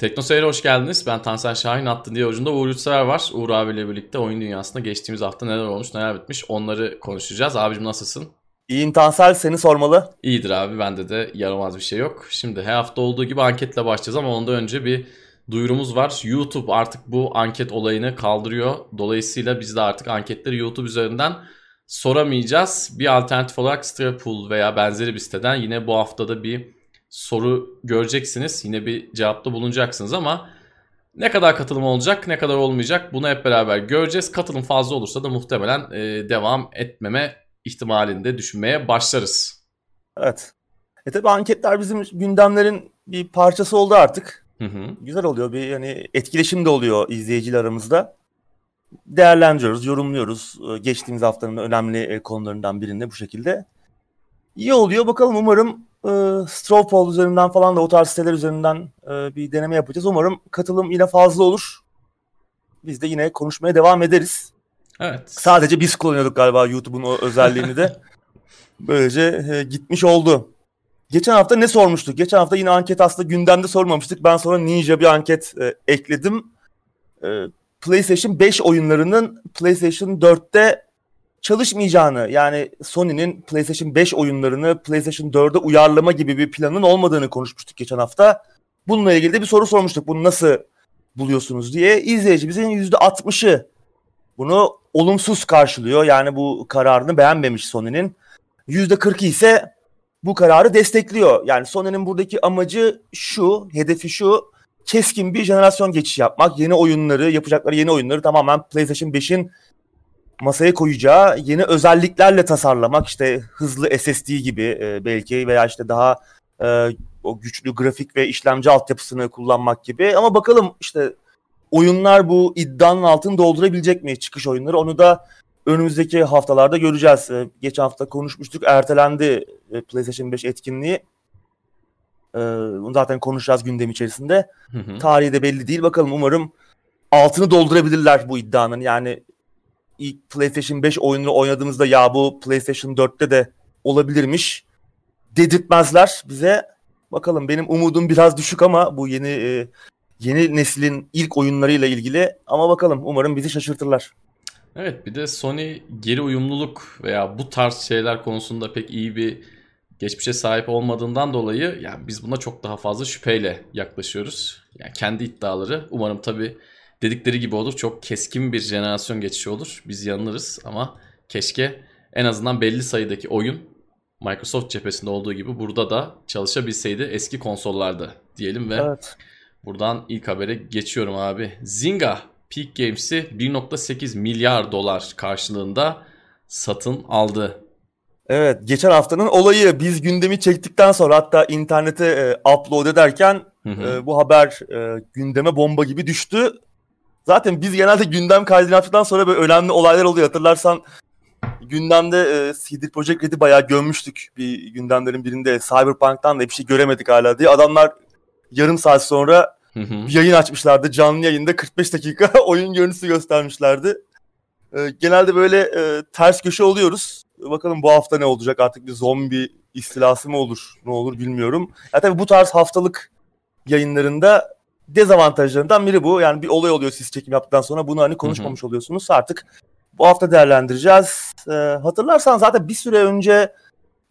Tekno Seyir'e hoş geldiniz. Ben Tansel Şahin attı diye ucunda Uğur Yurtsever var. Uğur abiyle birlikte oyun dünyasında geçtiğimiz hafta neler olmuş neler bitmiş onları konuşacağız. Abicim nasılsın? İyiyim Tansel seni sormalı. İyidir abi bende de yaramaz bir şey yok. Şimdi her hafta olduğu gibi anketle başlayacağız ama ondan önce bir duyurumuz var. YouTube artık bu anket olayını kaldırıyor. Dolayısıyla biz de artık anketleri YouTube üzerinden soramayacağız. Bir alternatif olarak Strapool veya benzeri bir siteden yine bu haftada bir soru göreceksiniz. Yine bir cevapta bulunacaksınız ama ne kadar katılım olacak ne kadar olmayacak bunu hep beraber göreceğiz. Katılım fazla olursa da muhtemelen e, devam etmeme ihtimalinde düşünmeye başlarız. Evet. E tabi anketler bizim gündemlerin bir parçası oldu artık. Hı hı. Güzel oluyor. Bir yani etkileşim de oluyor izleyiciler aramızda. Değerlendiriyoruz, yorumluyoruz. Ee, geçtiğimiz haftanın önemli e, konularından birinde bu şekilde. İyi oluyor. Bakalım umarım e, Strawpoll üzerinden falan da o tarz siteler üzerinden e, bir deneme yapacağız. Umarım katılım yine fazla olur. Biz de yine konuşmaya devam ederiz. Evet. Sadece biz kullanıyorduk galiba YouTube'un o özelliğini de. Böylece e, gitmiş oldu. Geçen hafta ne sormuştuk? Geçen hafta yine anket aslında gündemde sormamıştık. Ben sonra Ninja bir anket e, ekledim. E, PlayStation 5 oyunlarının PlayStation 4'te çalışmayacağını yani Sony'nin PlayStation 5 oyunlarını PlayStation 4'e uyarlama gibi bir planın olmadığını konuşmuştuk geçen hafta. Bununla ilgili de bir soru sormuştuk. Bunu nasıl buluyorsunuz diye. İzleyicimizin %60'ı bunu olumsuz karşılıyor. Yani bu kararını beğenmemiş Sony'nin. %40'ı ise bu kararı destekliyor. Yani Sony'nin buradaki amacı şu, hedefi şu. Keskin bir jenerasyon geçişi yapmak. Yeni oyunları, yapacakları yeni oyunları tamamen PlayStation 5'in masaya koyacağı yeni özelliklerle tasarlamak. İşte hızlı SSD gibi e, belki veya işte daha e, o güçlü grafik ve işlemci altyapısını kullanmak gibi. Ama bakalım işte oyunlar bu iddianın altını doldurabilecek mi çıkış oyunları? Onu da önümüzdeki haftalarda göreceğiz. E, geçen hafta konuşmuştuk. Ertelendi e, PlayStation 5 etkinliği. E, bunu zaten konuşacağız gündem içerisinde. Hı hı. Tarihi de belli değil. Bakalım umarım altını doldurabilirler bu iddianın. Yani ilk PlayStation 5 oyununu oynadığımızda ya bu PlayStation 4'te de olabilirmiş dedirtmezler bize. Bakalım benim umudum biraz düşük ama bu yeni e, yeni neslin ilk oyunlarıyla ilgili ama bakalım umarım bizi şaşırtırlar. Evet bir de Sony geri uyumluluk veya bu tarz şeyler konusunda pek iyi bir geçmişe sahip olmadığından dolayı yani biz buna çok daha fazla şüpheyle yaklaşıyoruz. Yani kendi iddiaları umarım tabii dedikleri gibi olur. Çok keskin bir jenerasyon geçişi olur. Biz yanılırız ama keşke en azından belli sayıdaki oyun Microsoft cephesinde olduğu gibi burada da çalışabilseydi eski konsollarda diyelim ve Evet. buradan ilk habere geçiyorum abi. Zynga Peak Games'i 1.8 milyar dolar karşılığında satın aldı. Evet, geçen haftanın olayı biz gündemi çektikten sonra hatta internete e, upload ederken Hı hı. e, bu haber e, gündeme bomba gibi düştü. Zaten biz genelde gündem kaydını yaptıktan sonra böyle önemli olaylar oluyor. Hatırlarsan gündemde e, CD Projekt Red'i bayağı gömmüştük bir gündemlerin birinde. Cyberpunk'tan da bir şey göremedik hala diye. Adamlar yarım saat sonra Hı hı. bir yayın açmışlardı. Canlı yayında 45 dakika oyun görüntüsü göstermişlerdi. Ee, genelde böyle e, ters köşe oluyoruz. Bakalım bu hafta ne olacak? Artık bir zombi istilası mı olur? Ne olur bilmiyorum. Ya tabii bu tarz haftalık yayınlarında dezavantajlarından biri bu. Yani bir olay oluyor siz çekim yaptıktan sonra bunu hani konuşmamış oluyorsunuz. Artık bu hafta değerlendireceğiz. Ee, hatırlarsan zaten bir süre önce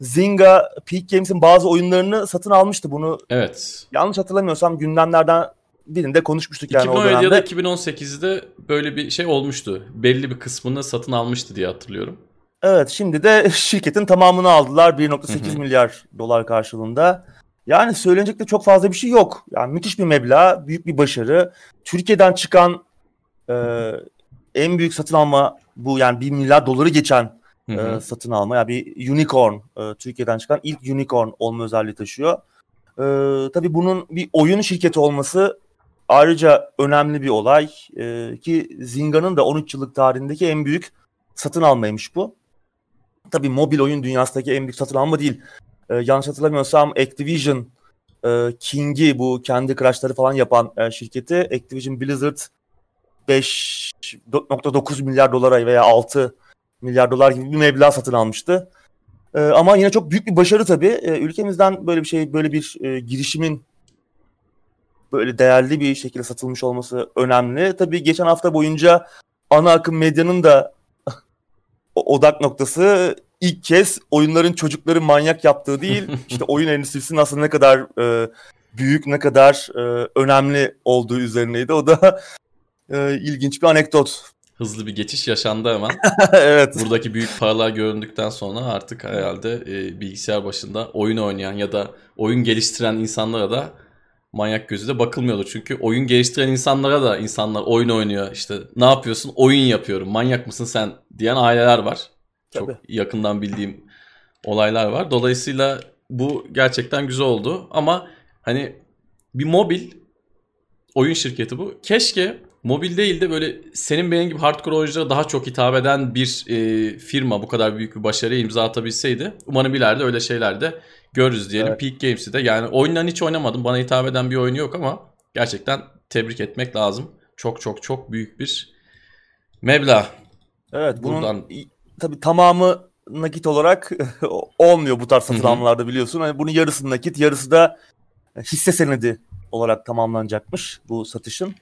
Zynga Peak Games'in bazı oyunlarını satın almıştı. Bunu Evet. yanlış hatırlamıyorsam gündemlerden birinde konuşmuştuk yani o 2017 ya da dönemde. 2018'de böyle bir şey olmuştu. Belli bir kısmını satın almıştı diye hatırlıyorum. Evet şimdi de şirketin tamamını aldılar 1.8 Hı hı. milyar dolar karşılığında. Yani söylenecek de çok fazla bir şey yok. Yani müthiş bir meblağ, büyük bir başarı. Türkiye'den çıkan e, en büyük satın alma bu yani 1 milyar doları geçen Hı hı. e, satın alma. Yani bir unicorn, e, Türkiye'den çıkan ilk unicorn olma özelliği taşıyor. E, tabii bunun bir oyun şirketi olması ayrıca önemli bir olay. E, ki Zynga'nın da 13 yıllık tarihindeki en büyük satın almaymış bu. Tabii mobil oyun dünyasındaki en büyük satın alma değil. E, yanlış hatırlamıyorsam Activision e, King'i bu kendi Crush'ları falan yapan e, şirketi Activision Blizzard 5.9 milyar dolara veya 6 milyar dolar gibi bir meblağ satın almıştı. E, ama yine çok büyük bir başarı tabii. E, ülkemizden böyle bir şey, böyle bir e, girişimin böyle değerli bir şekilde satılmış olması önemli. Tabii geçen hafta boyunca ana akım medyanın da odak noktası ilk kez oyunların çocukları manyak yaptığı değil, işte oyun endüstrisinin aslında ne kadar e, büyük, ne kadar e, önemli olduğu üzerineydi. O da e, ilginç bir anekdot. Hızlı bir geçiş yaşandı hemen. evet. Buradaki büyük paralar göründükten sonra artık herhalde e, bilgisayar başında oyun oynayan ya da oyun geliştiren insanlara da manyak gözüyle bakılmıyordu. Çünkü oyun geliştiren insanlara da insanlar oyun oynuyor. İşte ne yapıyorsun? Oyun yapıyorum. Manyak mısın sen diyen aileler var. Çok Tabii. yakından bildiğim olaylar var. Dolayısıyla bu gerçekten güzel oldu. Ama hani bir mobil oyun şirketi bu. Keşke mobil değil de böyle senin benim gibi hardcore oyunculara daha çok hitap eden bir e, firma bu kadar büyük bir başarıya imza atabilseydi. Umarım ileride öyle şeyler de görürüz diyelim. Evet. Peak Games'i de yani oyundan hiç oynamadım. Bana hitap eden bir oyunu yok ama gerçekten tebrik etmek lazım. Çok çok çok büyük bir meblağ. Evet bunun Buradan... tabii tamamı nakit olarak olmuyor bu tarz satılanlarda biliyorsun. Hani bunun yarısı nakit, yarısı da hisse senedi olarak tamamlanacakmış bu satışın.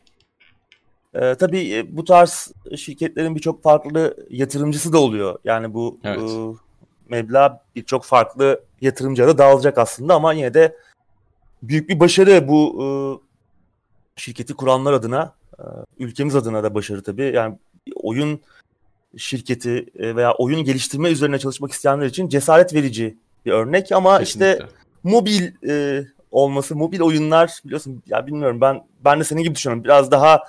Ee, tabii e, bu tarz şirketlerin birçok farklı yatırımcısı da oluyor. Yani bu evet. e, meblağ birçok farklı yatırımcıya da dağılacak aslında ama yine de büyük bir başarı bu e, şirketi kuranlar adına, e, ülkemiz adına da başarı tabii. Yani oyun şirketi e, veya oyun geliştirme üzerine çalışmak isteyenler için cesaret verici bir örnek ama Kesinlikle. işte mobil e, olması, mobil oyunlar biliyorsun ya bilmiyorum ben ben de senin gibi düşünüyorum. Biraz daha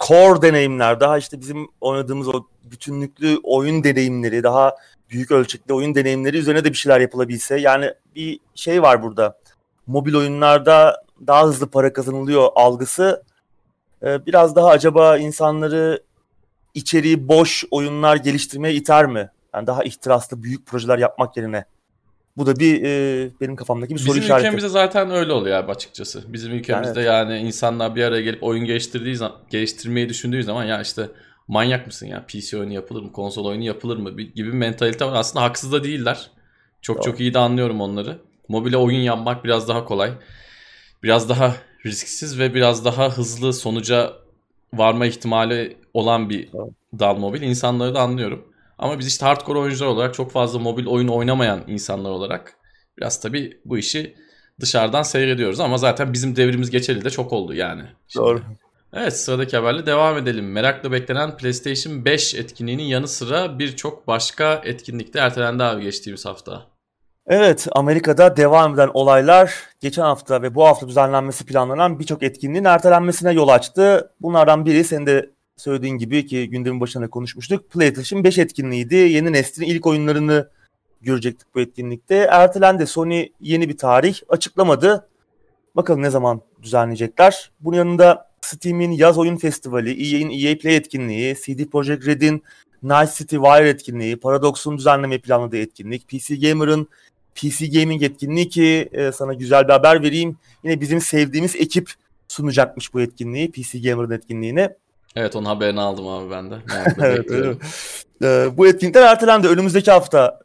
core deneyimler, daha işte bizim oynadığımız o bütünlüklü oyun deneyimleri, daha büyük ölçekli oyun deneyimleri üzerine de bir şeyler yapılabilse. Yani bir şey var burada. Mobil oyunlarda daha hızlı para kazanılıyor algısı. Ee, biraz daha acaba insanları içeriği boş oyunlar geliştirmeye iter mi? Yani daha ihtiraslı büyük projeler yapmak yerine. Bu da bir e, benim kafamdaki bir soru Bizim işareti. Bizim ülkemizde zaten öyle oluyor abi açıkçası. Bizim ülkemizde yani, yani insanlar bir araya gelip oyun geliştirdiği zaman, geliştirmeyi düşündüğü zaman ya işte manyak mısın ya PC oyunu yapılır mı konsol oyunu yapılır mı gibi bir mentalite var. Aslında haksız da değiller. Çok Doğru. çok iyi de anlıyorum onları. Mobile oyun yapmak biraz daha kolay. Biraz daha risksiz ve biraz daha hızlı sonuca varma ihtimali olan bir dal mobil. İnsanları da anlıyorum. Ama biz işte hardcore oyuncular olarak çok fazla mobil oyun oynamayan insanlar olarak biraz tabii bu işi dışarıdan seyrediyoruz ama zaten bizim devrimiz geçeli de çok oldu yani. Şimdi. Doğru. Evet sıradaki haberle devam edelim. Merakla beklenen PlayStation 5 etkinliğinin yanı sıra birçok başka etkinlikte ertelendi abi geçtiğimiz hafta. Evet Amerika'da devam eden olaylar geçen hafta ve bu hafta düzenlenmesi planlanan birçok etkinliğin ertelenmesine yol açtı. Bunlardan biri senin de söylediğin gibi ki gündemin başında konuşmuştuk. PlayStation 5 etkinliğiydi. Yeni neslin ilk oyunlarını görecektik bu etkinlikte. Ertelendi. Sony yeni bir tarih açıklamadı. Bakalım ne zaman düzenleyecekler. Bunun yanında Steam'in yaz oyun festivali, EA'in EA Play etkinliği, CD Projekt Red'in Night City Wire etkinliği, Paradox'un düzenleme planladığı etkinlik, PC Gamer'ın PC Gaming etkinliği ki e, sana güzel bir haber vereyim. Yine bizim sevdiğimiz ekip sunacakmış bu etkinliği, PC Gamer'ın etkinliğini. Evet onun haberini aldım abi ben de. evet, öyle ee, bu etkinlikler ertelendi. Önümüzdeki hafta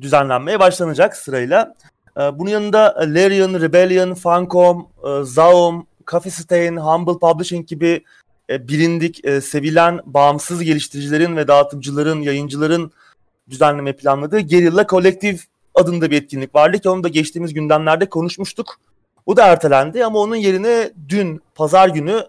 düzenlenmeye başlanacak sırayla. Ee, bunun yanında Larian, Rebellion, Funcom, e, Zaum, Coffee Stain, Humble Publishing gibi e, bilindik, e, sevilen bağımsız geliştiricilerin ve dağıtımcıların, yayıncıların düzenleme planladığı Guerrilla Collective adında bir etkinlik vardı ki onu da geçtiğimiz gündemlerde konuşmuştuk. O da ertelendi ama onun yerine dün pazar günü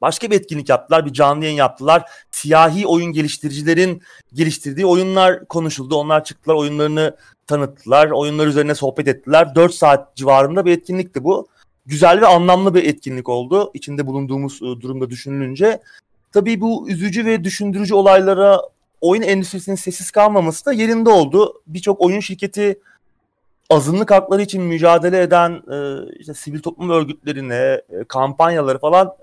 başka bir etkinlik yaptılar. Bir canlı yayın yaptılar. Siyahi oyun geliştiricilerin geliştirdiği oyunlar konuşuldu. Onlar çıktılar oyunlarını tanıttılar. Oyunlar üzerine sohbet ettiler. 4 saat civarında bir etkinlikti bu. Güzel ve anlamlı bir etkinlik oldu. İçinde bulunduğumuz e, durumda düşünülünce. Tabii bu üzücü ve düşündürücü olaylara oyun endüstrisinin sessiz kalmaması da yerinde oldu. Birçok oyun şirketi azınlık hakları için mücadele eden e, işte sivil toplum örgütlerine, e, kampanyaları falan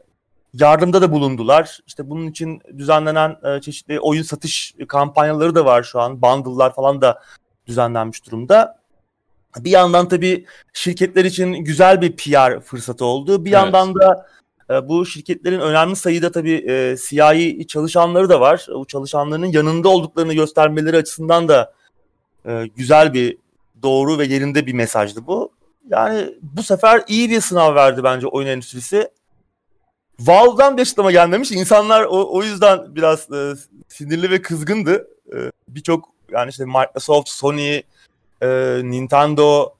yardımda da bulundular. İşte bunun için düzenlenen e, çeşitli oyun satış kampanyaları da var şu an. Bundle'lar falan da düzenlenmiş durumda. Bir yandan tabii şirketler için güzel bir PR fırsatı oldu. Bir evet. yandan da e, bu şirketlerin önemli sayıda tabii e, siyahi çalışanları da var. Bu çalışanların yanında olduklarını göstermeleri açısından da e, güzel bir doğru ve yerinde bir mesajdı bu. yani bu sefer iyi bir sınav verdi bence oyun endüstrisi. Valve'dan bir açıklama gelmemiş. İnsanlar o, o yüzden biraz e, sinirli ve kızgındı. E, Birçok yani işte Microsoft, Sony, e, Nintendo,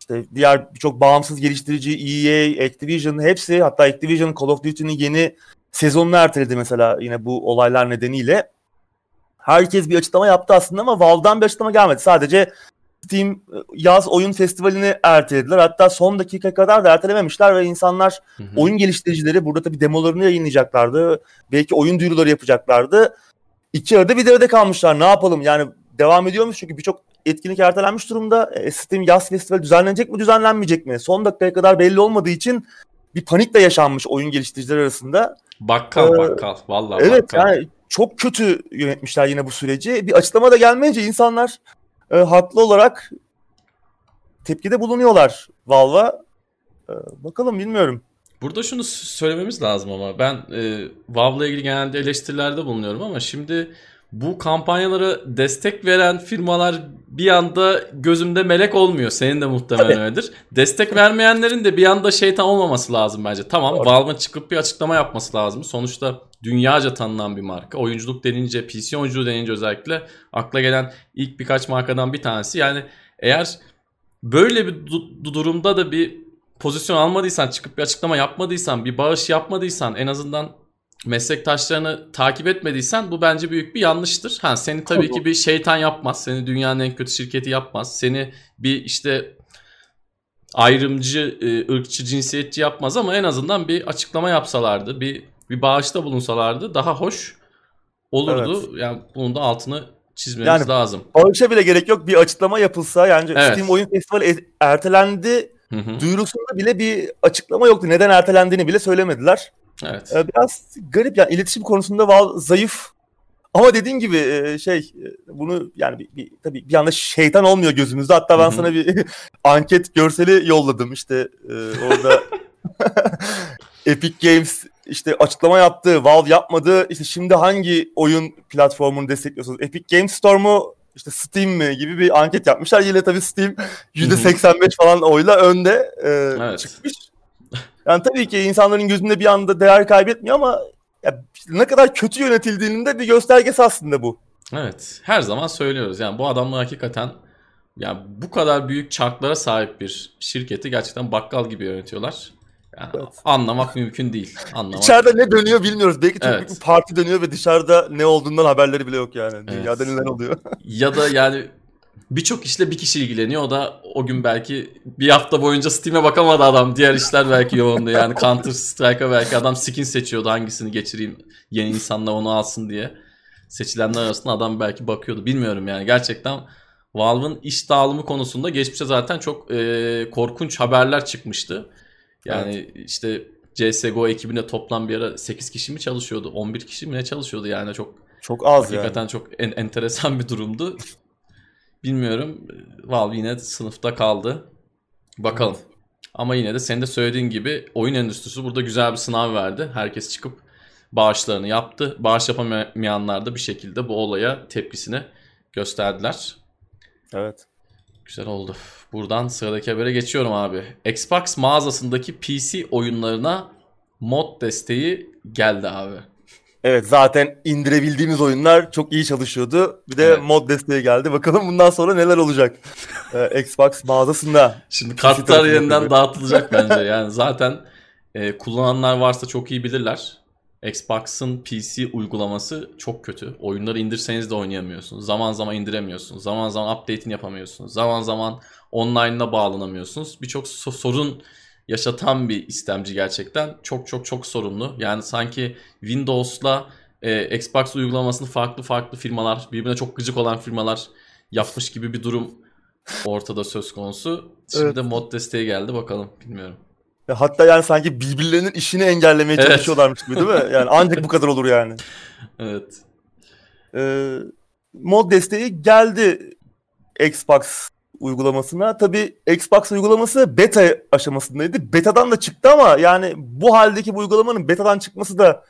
işte diğer birçok bağımsız geliştirici, EA, Activision hepsi hatta Activision Call of Duty'nin yeni sezonunu erteledi mesela yine bu olaylar nedeniyle. Herkes bir açıklama yaptı aslında ama Valve'dan bir açıklama gelmedi. Sadece Steam e, yaz oyun festivalini ertelediler. Hatta son dakika kadar da ertelememişler ve insanlar hı hı. oyun geliştiricileri burada tabii demolarını yayınlayacaklardı. Belki oyun duyuruları yapacaklardı. İki arada bir derede kalmışlar. Ne yapalım? Yani devam ediyormuş çünkü birçok etkinlik ertelenmiş durumda. E, Steam yaz festivali düzenlenecek mi düzenlenmeyecek mi? Son dakikaya kadar belli olmadığı için bir panik de yaşanmış oyun geliştiriciler arasında. Bakkal ee, bakkal vallahi Evet bakkal. yani çok kötü yönetmişler yine bu süreci. Bir açıklama da gelmeyince insanlar e, haklı olarak tepkide bulunuyorlar Valve'a. E, bakalım bilmiyorum. Burada şunu söylememiz lazım ama ben e, Valve'la ilgili genelde eleştirilerde bulunuyorum ama şimdi bu kampanyalara destek veren firmalar bir anda gözümde melek olmuyor. Senin de muhtemelen Tabii. öyledir. Destek vermeyenlerin de bir anda şeytan olmaması lazım bence. Tamam Valve'ın çıkıp bir açıklama yapması lazım. Sonuçta dünyaca tanınan bir marka. Oyunculuk denince, PC oyunculuğu denince özellikle akla gelen ilk birkaç markadan bir tanesi. Yani eğer böyle bir du- durumda da bir pozisyon almadıysan, çıkıp bir açıklama yapmadıysan, bir bağış yapmadıysan en azından meslektaşlarını takip etmediysen bu bence büyük bir yanlıştır. Ha seni tabii ki bir şeytan yapmaz. Seni dünyanın en kötü şirketi yapmaz. Seni bir işte ayrımcı, e, ırkçı, cinsiyetçi yapmaz ama en azından bir açıklama yapsalardı, bir bir bağışta bulunsalardı daha hoş olurdu. Evet. Yani bunun da altını çizmemiz yani, lazım. Bağışa bile gerek yok. Bir açıklama yapılsa yani evet. Steam Oyun Festivali ertelendi hı hı. duyurusunda bile bir açıklama yoktu. Neden ertelendiğini bile söylemediler. Evet. Ee, biraz garip yani iletişim konusunda zayıf. Ama dediğin gibi e, şey e, bunu yani bir, bir, tabii bir anda şeytan olmuyor gözümüzde. Hatta ben Hı-hı. sana bir anket görseli yolladım işte e, orada Epic Games işte açıklama yaptı, Valve yapmadı. İşte şimdi hangi oyun platformunu destekliyorsunuz? Epic Games Store mu işte Steam mi gibi bir anket yapmışlar. Yine tabii Steam %85 falan oyla önde e, evet. çıkmış. Yani tabii ki insanların gözünde bir anda değer kaybetmiyor ama ya ne kadar kötü yönetildiğinin de bir göstergesi aslında bu. Evet. Her zaman söylüyoruz. Yani bu adamlar hakikaten yani bu kadar büyük çarklara sahip bir şirketi gerçekten bakkal gibi yönetiyorlar. Yani evet. Anlamak mümkün değil. Anlamak. İçeride ne dönüyor bilmiyoruz. Belki çok evet. büyük bir parti dönüyor ve dışarıda ne olduğundan haberleri bile yok yani. Dünyada evet. neler oluyor. ya da yani birçok işle bir kişi ilgileniyor. O da o gün belki bir hafta boyunca Steam'e bakamadı adam. Diğer işler belki yoğundu. Yani Counter Strike'a belki adam skin seçiyordu. Hangisini geçireyim yeni insanla onu alsın diye. Seçilenler arasında adam belki bakıyordu. Bilmiyorum yani. Gerçekten Valve'ın iş dağılımı konusunda geçmişte zaten çok e, korkunç haberler çıkmıştı. Yani evet. işte CSGO ekibinde toplam bir ara 8 kişi mi çalışıyordu? 11 kişi mi ne çalışıyordu yani çok çok az hakikaten yani. çok en, enteresan bir durumdu. Bilmiyorum. Valve yine sınıfta kaldı. Bakalım. Ama yine de senin de söylediğin gibi oyun endüstrisi burada güzel bir sınav verdi. Herkes çıkıp bağışlarını yaptı. Bağış yapamayanlar da bir şekilde bu olaya tepkisini gösterdiler. Evet. Güzel oldu. Buradan sıradaki habere geçiyorum abi. Xbox mağazasındaki PC oyunlarına mod desteği geldi abi. Evet zaten indirebildiğimiz oyunlar çok iyi çalışıyordu. Bir de evet. mod desteği geldi. Bakalım bundan sonra neler olacak ee, Xbox mağazasında. Şimdi kartlar yeniden gibi. dağıtılacak bence. Yani zaten e, kullananlar varsa çok iyi bilirler. Xbox'ın PC uygulaması çok kötü. Oyunları indirseniz de oynayamıyorsunuz. Zaman zaman indiremiyorsunuz. Zaman zaman update'ini yapamıyorsunuz. Zaman zaman online'la bağlanamıyorsunuz. Birçok sorun yaşatan bir istemci gerçekten. Çok çok çok sorunlu. Yani sanki Windows'la e, Xbox uygulamasını farklı farklı firmalar, birbirine çok gıcık olan firmalar yapmış gibi bir durum ortada söz konusu. Şimdi evet. de mod desteği geldi bakalım bilmiyorum. Ya hatta yani sanki birbirlerinin işini engellemeye evet. çalışıyorlarmış gibi değil mi? Yani ancak bu kadar olur yani. Evet. Ee, mod desteği geldi Xbox uygulamasına. Tabii Xbox uygulaması beta aşamasındaydı. Betadan da çıktı ama yani bu haldeki bu uygulamanın betadan çıkması da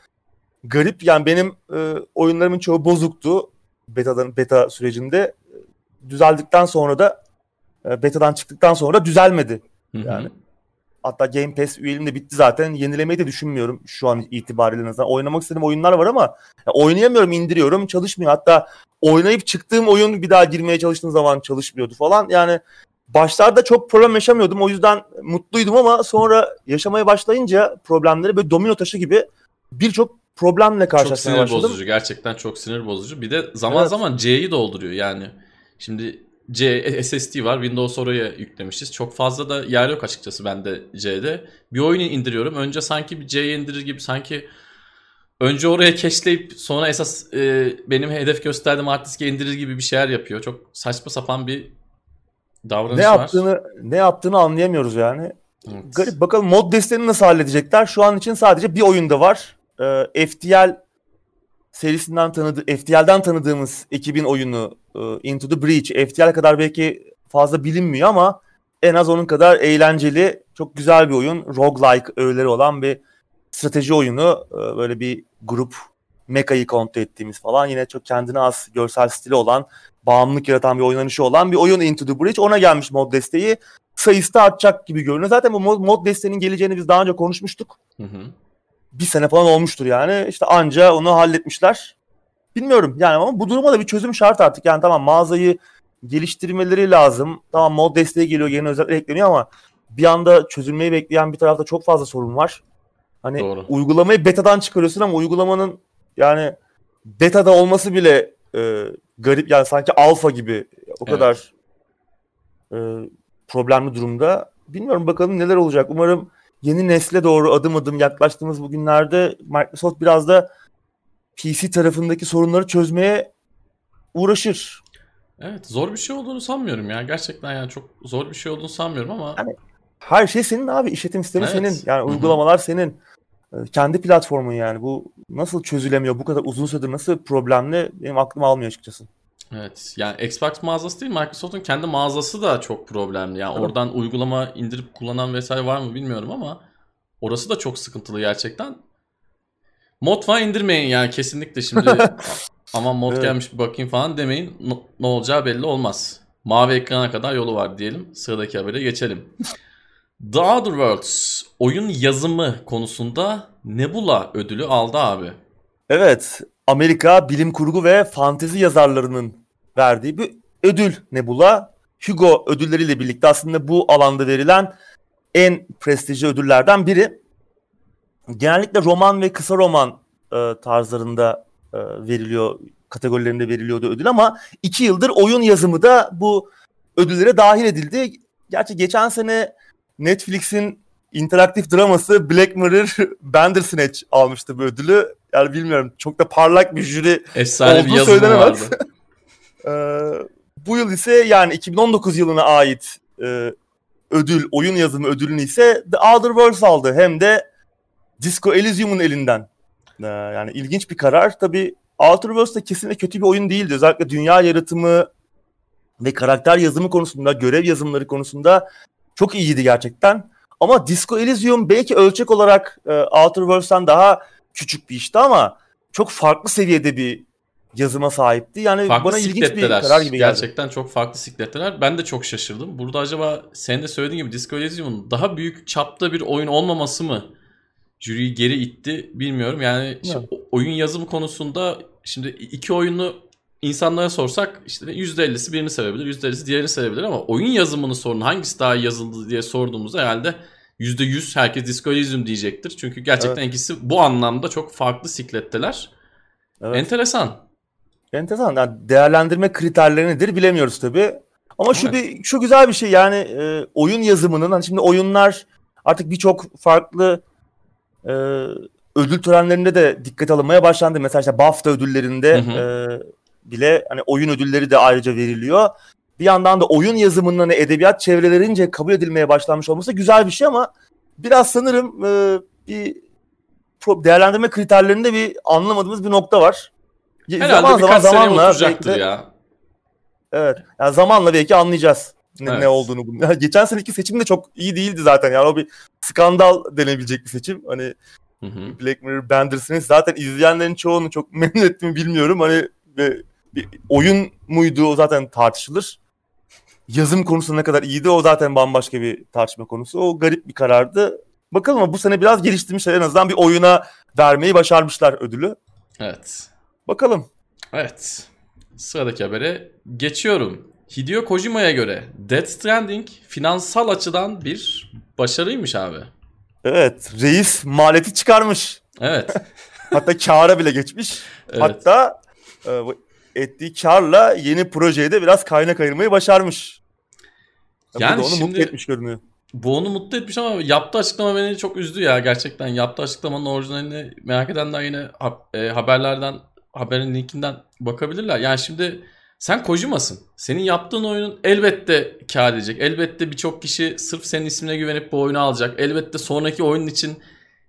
garip. Yani benim e, oyunlarımın çoğu bozuktu betadan beta sürecinde. Düzeldikten sonra da e, betadan çıktıktan sonra düzelmedi. Hı hı. Hatta Game Pass üyeliğim de bitti zaten. Yenilemeyi de düşünmüyorum şu an itibariyle. azından. Oynamak istediğim oyunlar var ama ya oynayamıyorum, indiriyorum, çalışmıyor. Hatta oynayıp çıktığım oyun bir daha girmeye çalıştığım zaman çalışmıyordu falan. Yani başlarda çok problem yaşamıyordum. O yüzden mutluydum ama sonra yaşamaya başlayınca problemleri böyle domino taşı gibi birçok problemle Çok karşılaşmaya sinir başladım. bozucu. Gerçekten çok sinir bozucu. Bir de zaman Evet. zaman C'yi dolduruyor yani. Şimdi C SSD var. Windows oraya yüklemişiz. Çok fazla da yer yok açıkçası bende C'de. Bir oyunu indiriyorum. Önce sanki bir C'ye indirir gibi sanki önce oraya keşleyip sonra esas e, benim hedef gösterdiğim hard diske indirir gibi bir şeyler yapıyor. Çok saçma sapan bir davranış Ne var. yaptığını ne yaptığını anlayamıyoruz yani. Evet. Garip. Bakalım mod desteğini nasıl halledecekler? Şu an için sadece bir oyunda var. Ee, FTL serisinden tanıdı FTL'den tanıdığımız ekibin oyunu e, Into the Breach. FTL kadar belki fazla bilinmiyor ama en az onun kadar eğlenceli, çok güzel bir oyun. Roguelike öğeleri olan bir strateji oyunu. Ee, böyle bir grup mekayı kontrol ettiğimiz falan. Yine çok kendine az görsel stili olan, bağımlılık yaratan bir oynanışı olan bir oyun Into the Breach. Ona gelmiş mod desteği sayısı da artacak gibi görünüyor. Zaten bu mod, mod desteğinin geleceğini biz daha önce konuşmuştuk. Hı hı. Bir sene falan olmuştur yani. İşte anca onu halletmişler. Bilmiyorum yani ama bu duruma da bir çözüm şart artık. Yani tamam mağazayı geliştirmeleri lazım. Tamam mod desteği geliyor, yeni özellikler ekleniyor ama bir anda çözülmeyi bekleyen bir tarafta çok fazla sorun var. Hani Doğru. uygulamayı betadan çıkarıyorsun ama uygulamanın yani betada olması bile e, garip yani sanki alfa gibi o Evet. kadar e, problemli durumda. Bilmiyorum bakalım neler olacak. Umarım yeni nesle doğru adım adım yaklaştığımız bu günlerde Microsoft biraz da PC tarafındaki sorunları çözmeye uğraşır. Evet zor bir şey olduğunu sanmıyorum ya. Gerçekten yani çok zor bir şey olduğunu sanmıyorum ama Yani Her şey senin abi. işletim sistemi Evet. senin. Yani uygulamalar senin. E, Kendi platformun yani. Bu nasıl çözülemiyor? Bu kadar uzun süredir nasıl problemli? Benim aklım almıyor açıkçası. Evet yani Xbox mağazası değil Microsoft'un kendi mağazası da çok problemli. Yani Evet. oradan uygulama indirip kullanan vesaire var mı bilmiyorum ama orası da çok sıkıntılı gerçekten. Mod falan indirmeyin yani kesinlikle şimdi aman mod Evet. gelmiş bir bakayım falan demeyin. Ne, ne olacağı belli olmaz. Mavi ekrana kadar yolu var diyelim. Sıradaki habere geçelim. The Outer Worlds oyun yazımı konusunda Nebula ödülü aldı abi. Evet. Amerika bilim kurgu ve fantezi yazarlarının verdiği bir ödül Nebula. Hugo ödülleriyle birlikte aslında bu alanda verilen en prestijli ödüllerden biri. Genellikle roman ve kısa roman e, tarzlarında e, veriliyor, kategorilerinde veriliyordu ödül ama iki yıldır oyun yazımı da bu ödüllere dahil edildi. Gerçi geçen sene Netflix'in interaktif draması Black Mirror Bandersnatch almıştı bu ödülü. Yani bilmiyorum çok da parlak bir jüri Efsane bir Olduğu yazımı söylenemez. ee, bu yıl ise yani 2019 yılına ait e, ödül, oyun yazımı ödülünü ise The Outer Worlds aldı. Hem de Disco Elysium'un elinden. Ee, yani ilginç bir karar. Tabii Outer Worlds da kesinlikle kötü bir oyun değildi. Özellikle dünya yaratımı ve karakter yazımı konusunda, görev yazımları konusunda çok iyiydi gerçekten. Ama Disco Elysium belki ölçek olarak e, Outer Worlds'tan daha küçük bir işti ama çok farklı seviyede bir yazıma sahipti. Yani Farklı bana ilginç bir karar gibi geldi. Gerçekten çok farklı sikletteler. Ben de çok şaşırdım. Burada acaba senin de söylediğin gibi Disco Elysium'un daha büyük çapta bir oyun olmaması mı jüriyi geri itti bilmiyorum. Yani Evet. o- oyun yazımı konusunda şimdi iki oyunu insanlara sorsak işte %50'si birini sevebilir, %50'si diğerini sevebilir ama oyun yazımını sorun hangisi daha iyi yazıldı diye sorduğumuzda herhalde %100 herkes Disco Elysium diyecektir. Çünkü gerçekten ikisi bu anlamda çok farklı sikletteler. Evet. Enteresan. Enteresan. Yani değerlendirme kriterleri nedir bilemiyoruz tabii. Ama şu Evet. bir şu güzel bir şey yani e, oyun yazımının hani şimdi oyunlar artık birçok farklı e, ödül törenlerinde de dikkate alınmaya başlandı. Mesela işte BAFTA ödüllerinde Hı e, bile hani oyun ödülleri de ayrıca veriliyor. Bir yandan da oyun yazımının hani edebiyat çevrelerince kabul edilmeye başlanmış olması güzel bir şey ama biraz sanırım e, bir değerlendirme kriterlerinde bir anlamadığımız bir nokta var. Herhalde birkaç sene oturacaktır ya. Evet. Yani zamanla belki anlayacağız ne, Evet. ne olduğunu bunun. Geçen seneki seçim de çok iyi değildi zaten. Yani o bir skandal denebilecek bir seçim. Hani Hı hı. Black Mirror Bandersnatch zaten izleyenlerin çoğunu çok memnun etti mi bilmiyorum. Hani ve bir oyun muydu o zaten tartışılır. Yazım konusunda ne kadar iyiydi o zaten bambaşka bir tartışma konusu. O garip bir karardı. Bakalım ama bu sene biraz geliştirmişler en azından bir oyuna vermeyi başarmışlar ödülü. Evet. Bakalım. Evet. Sıradaki habere geçiyorum. Hideo Kojima'ya göre Death Stranding finansal açıdan bir başarıymış abi. Evet. Reis maliyeti çıkarmış. Evet. Hatta kâra bile geçmiş. evet. Hatta e, ettiği karla yeni projeye de biraz kaynak ayırmayı başarmış. Yani, Yani onu şimdi- mutlu etmiş görünüyor. Bu onu mutlu etmiş ama yaptığı açıklama beni çok üzdü ya gerçekten. Yaptığı açıklamanın orijinalini merak edenler yine e, haberlerden haberin linkinden bakabilirler. Yani şimdi sen Kojima'sın. Senin yaptığın oyunun elbette kâr edecek. Elbette birçok kişi sırf senin ismine güvenip bu oyunu alacak. Elbette sonraki oyun için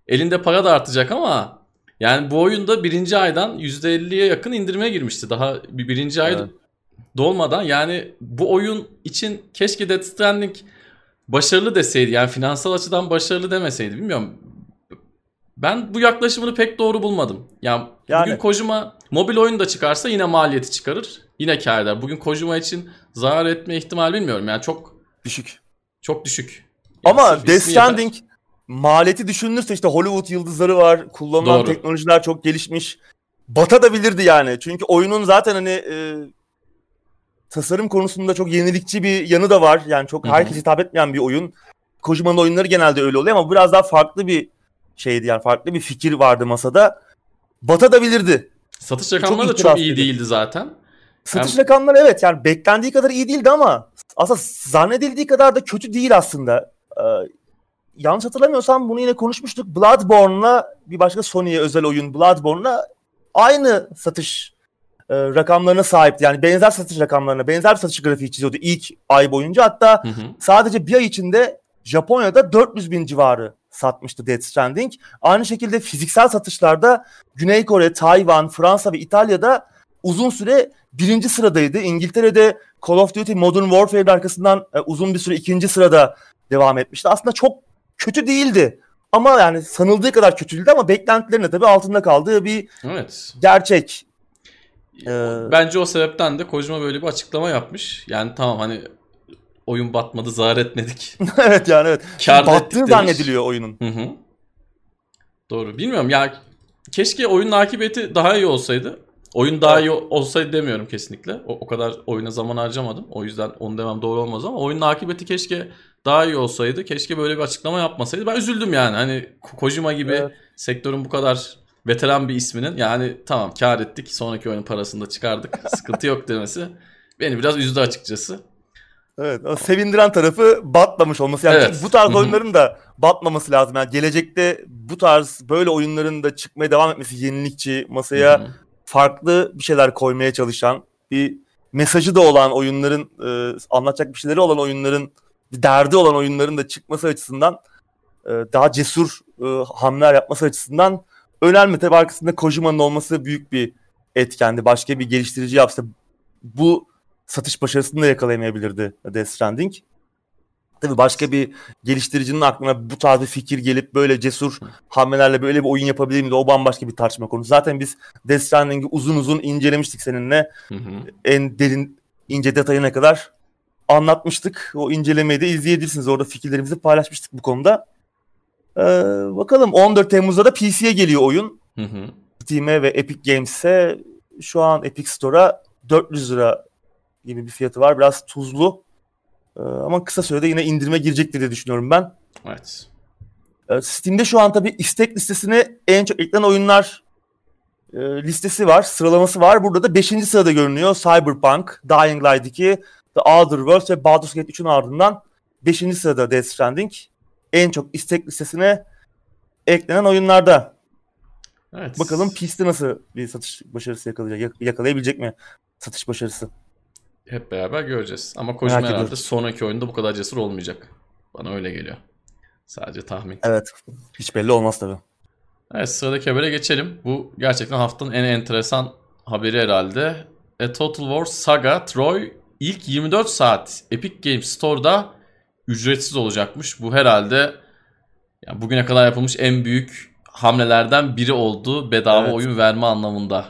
elinde para da artacak ama yani bu oyunda birinci aydan %50'ye yakın indirime girmişti. Daha bir birinci ay Evet. Dolmadan yani bu oyun için keşke Death Stranding başarılı deseydi yani finansal açıdan başarılı demeseydi bilmiyorum. Ben bu yaklaşımını pek doğru bulmadım. Yani, Yani- bugün Kojima mobil oyun da çıkarsa yine maliyeti çıkarır. Yine kâr eder. Bugün Kojima için zarar etme ihtimal bilmiyorum. Yani çok Düşük. çok düşük. Yani Ama Death. Stranding maliyeti düşünülürse işte Hollywood yıldızları var. Kullanılan Doğru. teknolojiler çok gelişmiş. Batabilirdi yani. Çünkü oyunun zaten hani e, tasarım konusunda çok yenilikçi bir yanı da var. Yani çok herkese hitap etmeyen bir oyun. Kojima'nın oyunları genelde öyle oluyor ama biraz daha farklı bir şeydi yani farklı bir fikir vardı masada. Batabilirdi. Satış rakamları da çok iyi değildi zaten. Satış Hem- rakamları evet yani beklendiği kadar iyi değildi ama aslında zannedildiği kadar da kötü değil aslında. Ee, yanlış hatırlamıyorsam bunu yine konuşmuştuk. Bloodborne'la bir başka Sony'ye özel oyun Bloodborne'la aynı satış e, rakamlarına sahipti. Yani benzer satış rakamlarına, benzer satış grafiği çiziyordu ilk ay boyunca. Hatta Hı hı. sadece bir ay içinde Japonya'da 400 bin civarı satmıştı Death Stranding. Aynı şekilde fiziksel satışlarda Güney Kore, Tayvan, Fransa ve İtalya'da uzun süre birinci sıradaydı. İngiltere'de Call of Duty Modern Warfare'in arkasından e, uzun bir süre ikinci sırada devam etmişti. Aslında çok kötü değildi. Ama yani sanıldığı kadar kötü değildi ama beklentilerin de tabii altında kaldığı bir Evet. gerçek. Ee, Bence o sebepten de Kojima böyle bir açıklama yapmış. Yani tamam hani oyun batmadı zarar etmedik. evet yani evet. Kâr Battığı zannediliyor oyunun. Hı hı. Doğru. Bilmiyorum ya keşke oyunun akıbeti daha iyi olsaydı. Oyun daha iyi olsaydı demiyorum kesinlikle. O, o kadar oyuna zaman harcamadım. O yüzden onu demem doğru olmaz ama oyunun akıbeti keşke daha iyi olsaydı. Keşke böyle bir açıklama yapmasaydı. Ben üzüldüm yani. Hani Ko- Kojima gibi Evet. sektörün bu kadar veteran bir isminin yani tamam kar ettik. Sonraki oyunun parasını da çıkardık. Sıkıntı yok demesi beni biraz üzdü açıkçası. Evet, o sevindiren tarafı batmamış olması. Yani Evet. bu tarz oyunların da batmaması lazım. Yani gelecekte bu tarz böyle oyunların da çıkmaya devam etmesi yenilikçi, masaya farklı bir şeyler koymaya çalışan, bir mesajı da olan oyunların, e, anlatacak bir şeyleri olan oyunların, bir derdi olan oyunların da çıkması açısından e, daha cesur e, hamleler yapması açısından önemli. Tabii arkasında Kojima'nın olması büyük bir etkendi. Başka bir geliştirici yapsa bu satış başarısını da yakalayamayabilirdi Death Stranding. Tabii başka bir geliştiricinin aklına bu tarz bir fikir gelip böyle cesur hamlelerle böyle bir oyun yapabilir miydi? O bambaşka bir tartışma konusu. Zaten biz Death Stranding'i uzun uzun incelemiştik seninle. Hı hı. En derin ince detayına kadar anlatmıştık. O incelemeyi de izleyebilirsiniz. Orada fikirlerimizi paylaşmıştık bu konuda. Ee, bakalım 14 Temmuz'da da PC'ye geliyor oyun. Hı hı. Steam'e ve Epic Games'e şu an Epic Store'a 400 lira gibi bir fiyatı var. Biraz tuzlu. Ee, ama kısa sürede yine indirime girecektir diye düşünüyorum ben. Evet. Ee, Steam'de şu an tabii istek listesine en çok eklenen oyunlar e, listesi var, sıralaması var. Burada da 5. sırada görünüyor. Cyberpunk, Dying Light 2, The Outer Worlds ve Baldur's Gate 3'ün ardından 5. sırada Death Stranding. En çok istek listesine eklenen oyunlarda. Evet. Bakalım PC'de nasıl bir satış başarısı yakalayacak, yak- yakalayabilecek mi satış başarısı? Hep beraber göreceğiz. Ama Kojima Merak herhalde ediyoruz. sonraki oyunda bu kadar cesur olmayacak. Bana öyle geliyor. Sadece tahmin. Evet. Hiç belli olmaz tabii. Evet sıradaki habere geçelim. Bu gerçekten haftanın en enteresan haberi herhalde. A Total War Saga Troy ilk 24 saat Epic Games Store'da ücretsiz olacakmış. Bu herhalde yani bugüne kadar yapılmış en büyük hamlelerden biri oldu bedava Evet. oyun verme anlamında.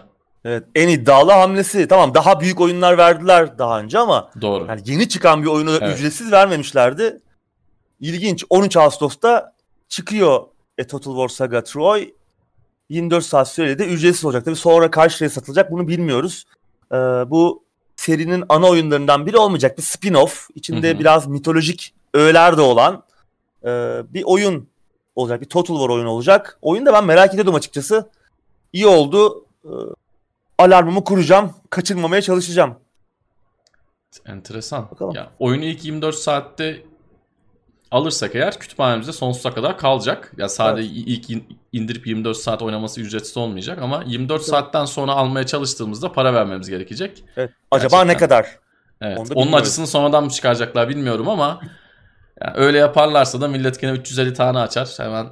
Evet, en iddialı hamlesi. Tamam daha büyük oyunlar verdiler daha önce ama Doğru. yani yeni çıkan bir oyunu Evet. ücretsiz vermemişlerdi. İlginç. 13 Ağustos'ta çıkıyor e, Total War Saga Troy. 24 saat süreli de ücretsiz olacak. Tabii sonra liraya satılacak bunu bilmiyoruz. Ee, bu serinin ana oyunlarından biri olmayacak. Bir spin-off. İçinde Hı hı. biraz mitolojik öğeler de olan e, bir oyun olacak. Bir Total War oyunu olacak. Oyunu da ben merak ediyordum açıkçası. İyi oldu. Ee, alarmımı kuracağım. Kaçırmamaya çalışacağım. Enteresan. Bakalım. Ya, oyunu ilk 24 saatte alırsak eğer kütüphanemizde sonsuza kadar kalacak. Ya sadece ilk in- indirip 24 saat oynaması ücretsiz olmayacak ama 24 saatten sonra almaya çalıştığımızda para vermemiz gerekecek. Evet. Acaba ne Gerçekten. kadar? Evet. Onu Onun acısını sonradan mı çıkaracaklar bilmiyorum ama ya öyle yaparlarsa da millet gene 350 tane açar. Hemen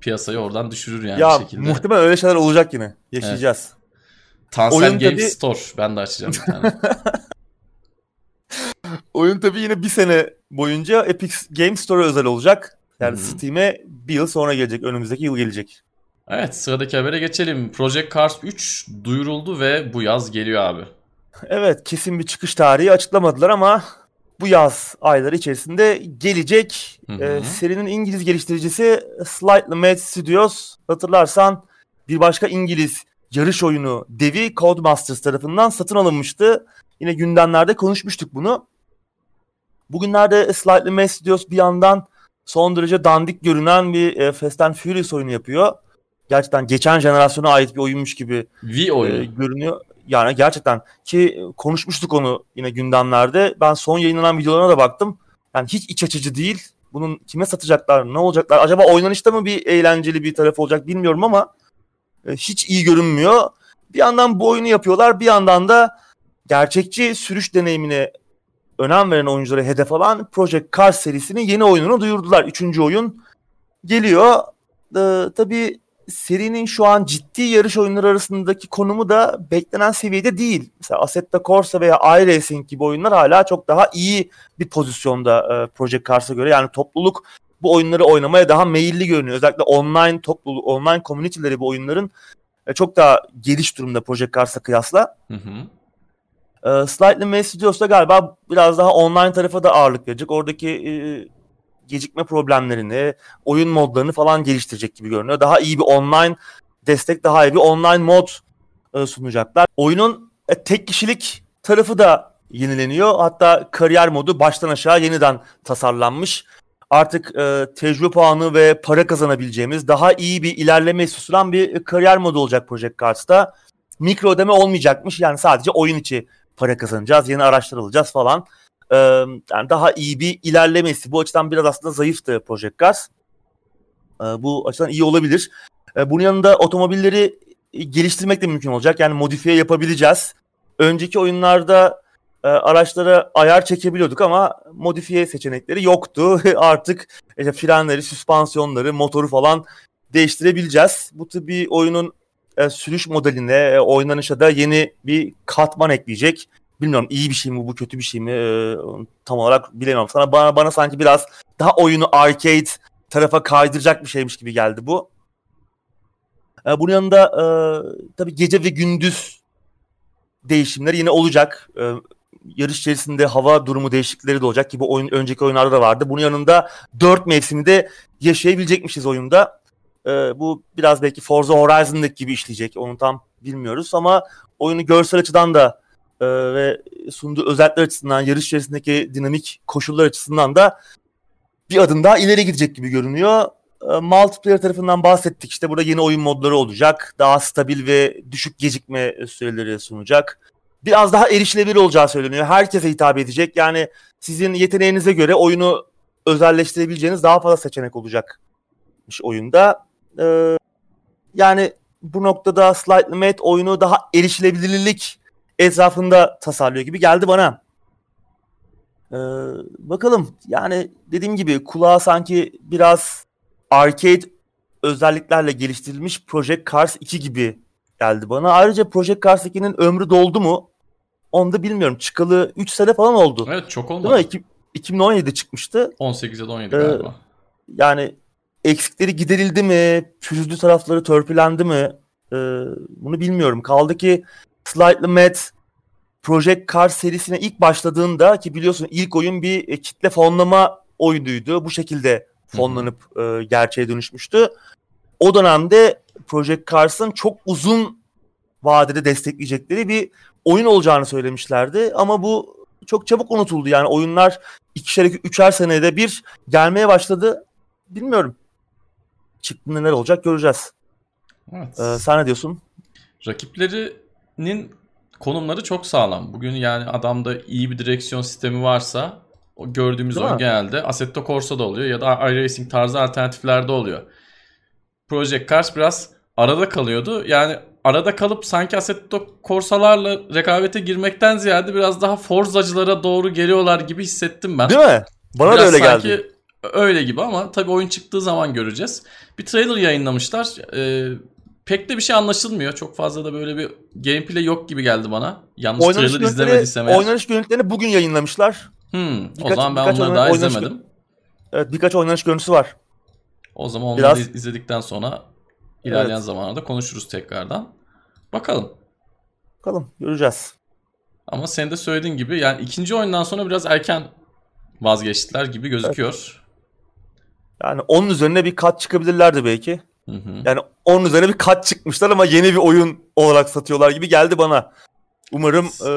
piyasayı oradan düşürür yani ya bir şekilde. muhtemelen öyle şeyler olacak yine. Yaşayacağız. Tansel oyun Game tabii- Store. Ben de açacağım bir tane. Oyun tabii yine bir sene boyunca Epic Games Store özel olacak. Yani hı. Steam'e bir yıl sonra gelecek. Önümüzdeki yıl gelecek. evet sıradaki habere geçelim. Project Cars 3 duyuruldu ve bu yaz geliyor abi. Evet kesin bir çıkış tarihi açıklamadılar ama bu yaz ayları içerisinde gelecek. Hı hı. Ee, serinin İngiliz geliştiricisi Slightly Mad Studios. Hatırlarsan bir başka İngiliz yarış oyunu devi Codemasters tarafından satın alınmıştı. Yine gündemlerde konuşmuştuk bunu. Bugünlerde Slightly Mad Studios bir yandan son derece dandik görünen bir e, Fast and Furious oyunu yapıyor. Gerçekten geçen jenerasyona ait bir oyunmuş gibi e, oyunu. görünüyor. Yani gerçekten ki konuşmuştuk onu yine gündemlerde. Ben son yayınlanan videolarına da baktım. Yani hiç iç açıcı değil. Bunun kime satacaklar, ne olacaklar? Acaba oynanışta mı bir eğlenceli bir tarafı olacak bilmiyorum ama e, hiç iyi görünmüyor. Bir yandan bu oyunu yapıyorlar, bir yandan da gerçekçi sürüş deneyimine önem veren oyunculara hedef alan Project Cars serisinin yeni oyununu duyurdular. Üçüncü oyun geliyor. Ee, tabii serinin şu an ciddi yarış oyunları arasındaki konumu da beklenen seviyede değil. Mesela Assetto Corsa veya iRacing gibi oyunlar hala çok daha iyi bir pozisyonda e, Project Cars'a göre. Yani topluluk bu oyunları oynamaya daha meyilli görünüyor. Özellikle online topluluk, online community'leri bu oyunların e, çok daha geliş durumda Project Cars'a kıyasla. Hı hı. E, Slightly Mad Studios da galiba biraz daha online tarafa da ağırlık verecek. Oradaki e, gecikme problemlerini, oyun modlarını falan geliştirecek gibi görünüyor. Daha iyi bir online destek, daha iyi bir online mod e, sunacaklar. Oyunun e, tek kişilik tarafı da yenileniyor. Hatta kariyer modu baştan aşağı yeniden tasarlanmış. Artık e, tecrübe puanı ve para kazanabileceğimiz daha iyi bir ilerleme sunan bir e, kariyer modu olacak Project Cars'ta. Mikro ödeme olmayacakmış. Yani sadece oyun içi para kazanacağız, yeni araçlar alacağız falan. Ee, yani daha iyi bir ilerlemesi. Bu açıdan biraz aslında zayıftı Project Cars. Ee, bu açıdan iyi olabilir. Ee, bunun yanında otomobilleri geliştirmek de mümkün olacak. Yani modifiye yapabileceğiz. Önceki oyunlarda e, araçlara ayar çekebiliyorduk ama modifiye seçenekleri yoktu. Artık işte frenleri, süspansiyonları, motoru falan değiştirebileceğiz. Bu tabii oyunun e, sürüş modeline, e, oynanışa da yeni bir katman ekleyecek. Bilmiyorum iyi bir şey mi bu kötü bir şey mi e, tam olarak bilemiyorum. Sana bana bana sanki biraz daha oyunu arcade tarafa kaydıracak bir şeymiş gibi geldi bu. E, bunun yanında e, tabii gece ve gündüz değişimleri yine olacak. E, yarış içerisinde hava durumu değişiklikleri de olacak ki bu oyun önceki oyunlarda da vardı. Bunun yanında dört mevsimi de yaşayabilecekmişiz oyunda. E, bu biraz belki Forza Horizon'daki gibi işleyecek. Onu tam bilmiyoruz ama oyunu görsel açıdan da e, ve sunduğu özellikler açısından, yarış içerisindeki dinamik koşullar açısından da bir adım daha ileri gidecek gibi görünüyor. E, multiplayer tarafından bahsettik. İşte burada yeni oyun modları olacak. Daha stabil ve düşük gecikme süreleri sunacak. Biraz daha erişilebilir olacağı söyleniyor. Herkese hitap edecek. Yani sizin yeteneğinize göre oyunu özelleştirebileceğiniz daha fazla seçenek olacakmış oyunda. E, yani bu noktada Slightly Mad oyunu daha erişilebilirlik etrafında tasarlıyor gibi geldi bana. Ee, bakalım yani dediğim gibi kulağa sanki biraz arcade özelliklerle geliştirilmiş Project Cars 2 gibi geldi bana. Ayrıca Project Cars 2'nin ömrü doldu mu? Onu da bilmiyorum. Çıkalı 3 sene falan oldu. Evet çok Değil mi? olmadı. İki- 2017'de çıkmıştı. 18 ya da 17 Ee, galiba. Yani eksikleri giderildi mi? Pürüzlü tarafları törpülendi mi? e, bunu bilmiyorum. Kaldı ki Slightly Mad Project Cars serisine ilk başladığında ki biliyorsun ilk oyun bir e, kitle fonlama oyunuydu. Bu şekilde fonlanıp e, gerçeğe dönüşmüştü. O dönemde Project Cars'ın çok uzun vadede destekleyecekleri bir oyun olacağını söylemişlerdi. Ama bu çok çabuk unutuldu. Yani oyunlar ikişer, üçer senede bir gelmeye başladı. Bilmiyorum. Çıktığında neler olacak göreceğiz. Evet. Ee, sen ne diyorsun? Rakiplerinin konumları çok sağlam. Bugün yani adamda iyi bir direksiyon sistemi varsa o gördüğümüz Değil oyun mi? genelde Assetto Corsa'da oluyor ya da iRacing tarzı alternatiflerde oluyor. Project Cars biraz arada kalıyordu. Yani arada kalıp sanki Assetto Corsa'larla rekabete girmekten ziyade biraz daha Forza'cılara doğru geliyorlar gibi hissettim ben. Değil mi? Bana da Biraz öyle sanki geldi. öyle gibi ama tabii oyun çıktığı zaman göreceğiz. Bir trailer yayınlamışlar. Ee, pek de bir şey anlaşılmıyor. Çok fazla da böyle bir gameplay yok gibi geldi bana. Yanlış Oynanış trailer izlemediysem eğer. oynanış görüntülerini bugün yayınlamışlar. Hmm, o birkaç- zaman ben onları daha izlemedim. Evet birkaç oynanış görüntüsü var. O zaman onları Biraz- iz- izledikten sonra ilerleyen Evet. zamanlarda konuşuruz tekrardan. Bakalım. Bakalım göreceğiz. Ama sen de söylediğin gibi yani ikinci oyundan sonra biraz erken vazgeçtiler gibi gözüküyor. Yani onun üzerine bir kat çıkabilirlerdi belki. Hı hı. Yani onun üzerine bir kat çıkmışlar ama yeni bir oyun olarak satıyorlar gibi geldi bana. Umarım e,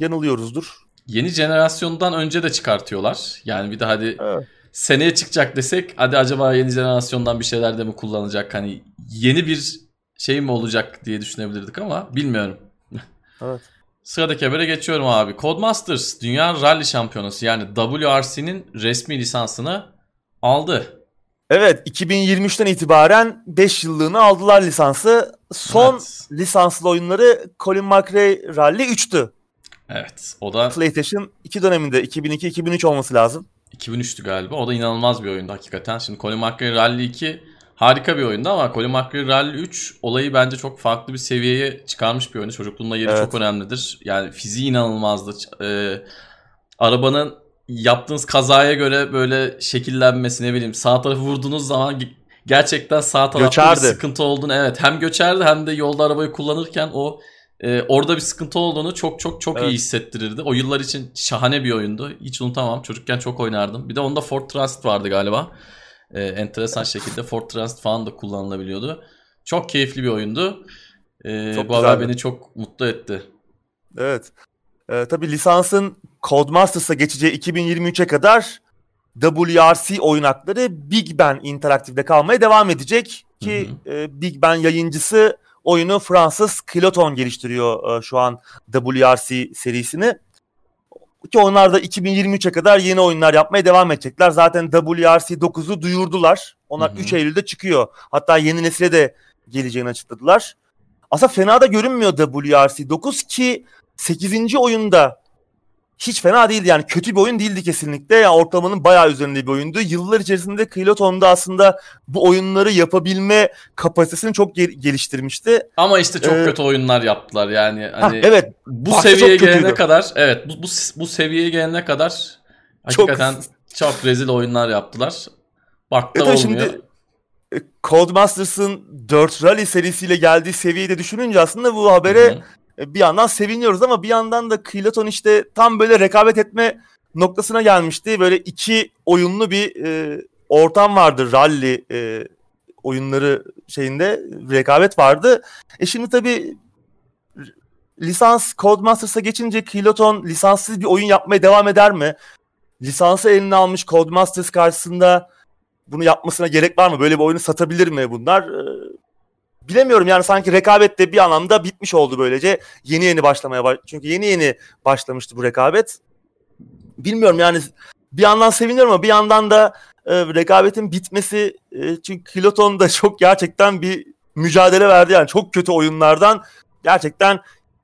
yanılıyoruzdur. Yeni jenerasyondan önce de çıkartıyorlar. Yani bir de hadi Evet. seneye çıkacak desek hadi acaba yeni jenerasyondan bir şeyler de mi kullanacak? Hani yeni bir şey mi olacak diye düşünebilirdik ama bilmiyorum. Evet. Sıradaki habere geçiyorum abi. Codemasters Dünya Rally Şampiyonası yani WRC'nin resmi lisansını aldı. Evet 2023'ten itibaren 5 yıllığını aldılar lisansı. Son Evet. lisanslı oyunları Colin McRae Rally 3'tü. Evet. O da PlayStation 2 döneminde 2002-2003 olması lazım. 2003'tü galiba. O da inanılmaz bir oyundu hakikaten. Şimdi Colin McRae Rally 2 harika bir oyundu ama Colin McRae Rally 3 olayı bence çok farklı bir seviyeye çıkarmış bir oyundu. Çocukluğunda yeri Evet. çok önemlidir. Yani fiziği inanılmazdı. Ee, arabanın yaptığınız kazaya göre böyle şekillenmesi ne bileyim sağ tarafı vurduğunuz zaman ge- gerçekten sağ tarafta Göçerdi. bir sıkıntı olduğunu evet hem göçerdi hem de yolda arabayı kullanırken o e, orada bir sıkıntı olduğunu çok çok çok iyi Evet. hissettirirdi. O yıllar için şahane bir oyundu. Hiç unutamam. Çocukken çok oynardım. Bir de onda Ford Transit vardı galiba. E, enteresan şekilde Ford Transit falan da kullanılabiliyordu. Çok keyifli bir oyundu. E, Çok bu haber beni çok mutlu etti. Evet. Ee, tabii lisansın Codemasters'a geçeceği 2023'e kadar WRC oyun hakları Big Ben Interactive'de kalmaya devam edecek ki e, Big Ben yayıncısı oyunu Fransız Kiloton geliştiriyor e, şu an WRC serisini. Ki onlar da 2023'e kadar yeni oyunlar yapmaya devam edecekler. Zaten WRC 9'u duyurdular. Onlar Hı hı. 3 Eylül'de çıkıyor. Hatta yeni nesile de geleceğini açıkladılar. Aslında fena da görünmüyor WRC 9 ki 8. oyunda hiç fena değildi yani kötü bir oyun değildi kesinlikle. Yani ortalamanın bayağı üzerinde bir oyundu. Yıllar içerisinde Kiloton'da aslında bu oyunları yapabilme kapasitesini çok gel- geliştirmişti. Ama işte çok Ee, kötü oyunlar yaptılar yani. Ha, Hani evet bu seviyeye çok gelene kötüydü. kadar evet bu, bu, bu seviyeye gelene kadar Çok- hakikaten çok, rezil oyunlar yaptılar. Baktı E tabii olmuyor. şimdi e, Codemasters'ın 4 Rally serisiyle geldiği seviyeyi de düşününce aslında bu habere Hı hı. e, bir yandan seviniyoruz ama bir yandan da Kiloton işte tam böyle rekabet etme noktasına gelmişti. Böyle iki oyunlu bir e, ortam vardı rally e, oyunları şeyinde rekabet vardı. E şimdi tabii lisans Codemasters'a geçince Kiloton lisanssız bir oyun yapmaya devam eder mi? Lisansı eline almış Codemasters karşısında bunu yapmasına gerek var mı? Böyle bir oyunu satabilir mi bunlar? Ee, bilemiyorum yani sanki rekabet de bir anlamda bitmiş oldu böylece. Yeni yeni başlamaya baş... Çünkü yeni yeni başlamıştı bu rekabet. Bilmiyorum yani bir yandan seviniyorum ama bir yandan da e, rekabetin bitmesi e, çünkü Kiloton da çok gerçekten bir mücadele verdi yani çok kötü oyunlardan gerçekten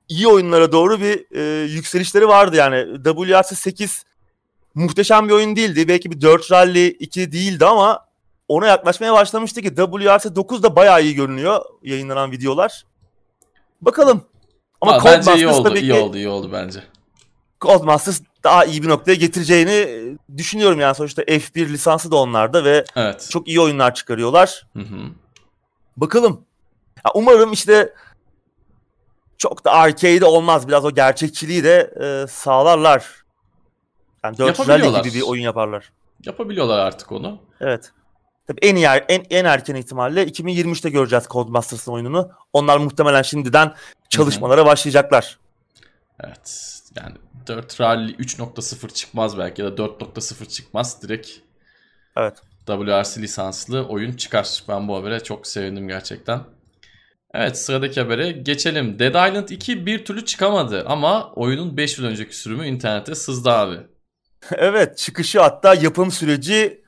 iyi oyunlara doğru bir e, yükselişleri vardı yani WRC 8 muhteşem bir oyun değildi belki bir 4 Rally 2 değildi ama ona yaklaşmaya başlamıştı ki WRC 9 da bayağı iyi görünüyor yayınlanan videolar. Bakalım. Ama Ama bence iyi oldu, tabii iyi ki oldu, iyi oldu bence. Codemasters daha iyi bir noktaya getireceğini e, düşünüyorum yani sonuçta F1 lisansı da onlarda ve Evet. çok iyi oyunlar çıkarıyorlar. Hı hı. Bakalım. umarım işte çok da arcade olmaz. Biraz o gerçekçiliği de e, sağlarlar. Yani 450 gibi bir oyun yaparlar. Yapabiliyorlar artık onu. Evet. Tabii en iyi en, en erken ihtimalle 2023'te göreceğiz Codemasters'ın oyununu. Onlar muhtemelen şimdiden çalışmalara başlayacaklar. Evet. Yani 4 Rally 3.0 çıkmaz belki ya da 4.0 çıkmaz. Direkt Evet. WRC lisanslı oyun çıkar. Ben bu habere çok sevindim gerçekten. Evet sıradaki habere geçelim. Dead Island 2 bir türlü çıkamadı ama oyunun 5 yıl önceki sürümü internete sızdı abi. evet çıkışı hatta yapım süreci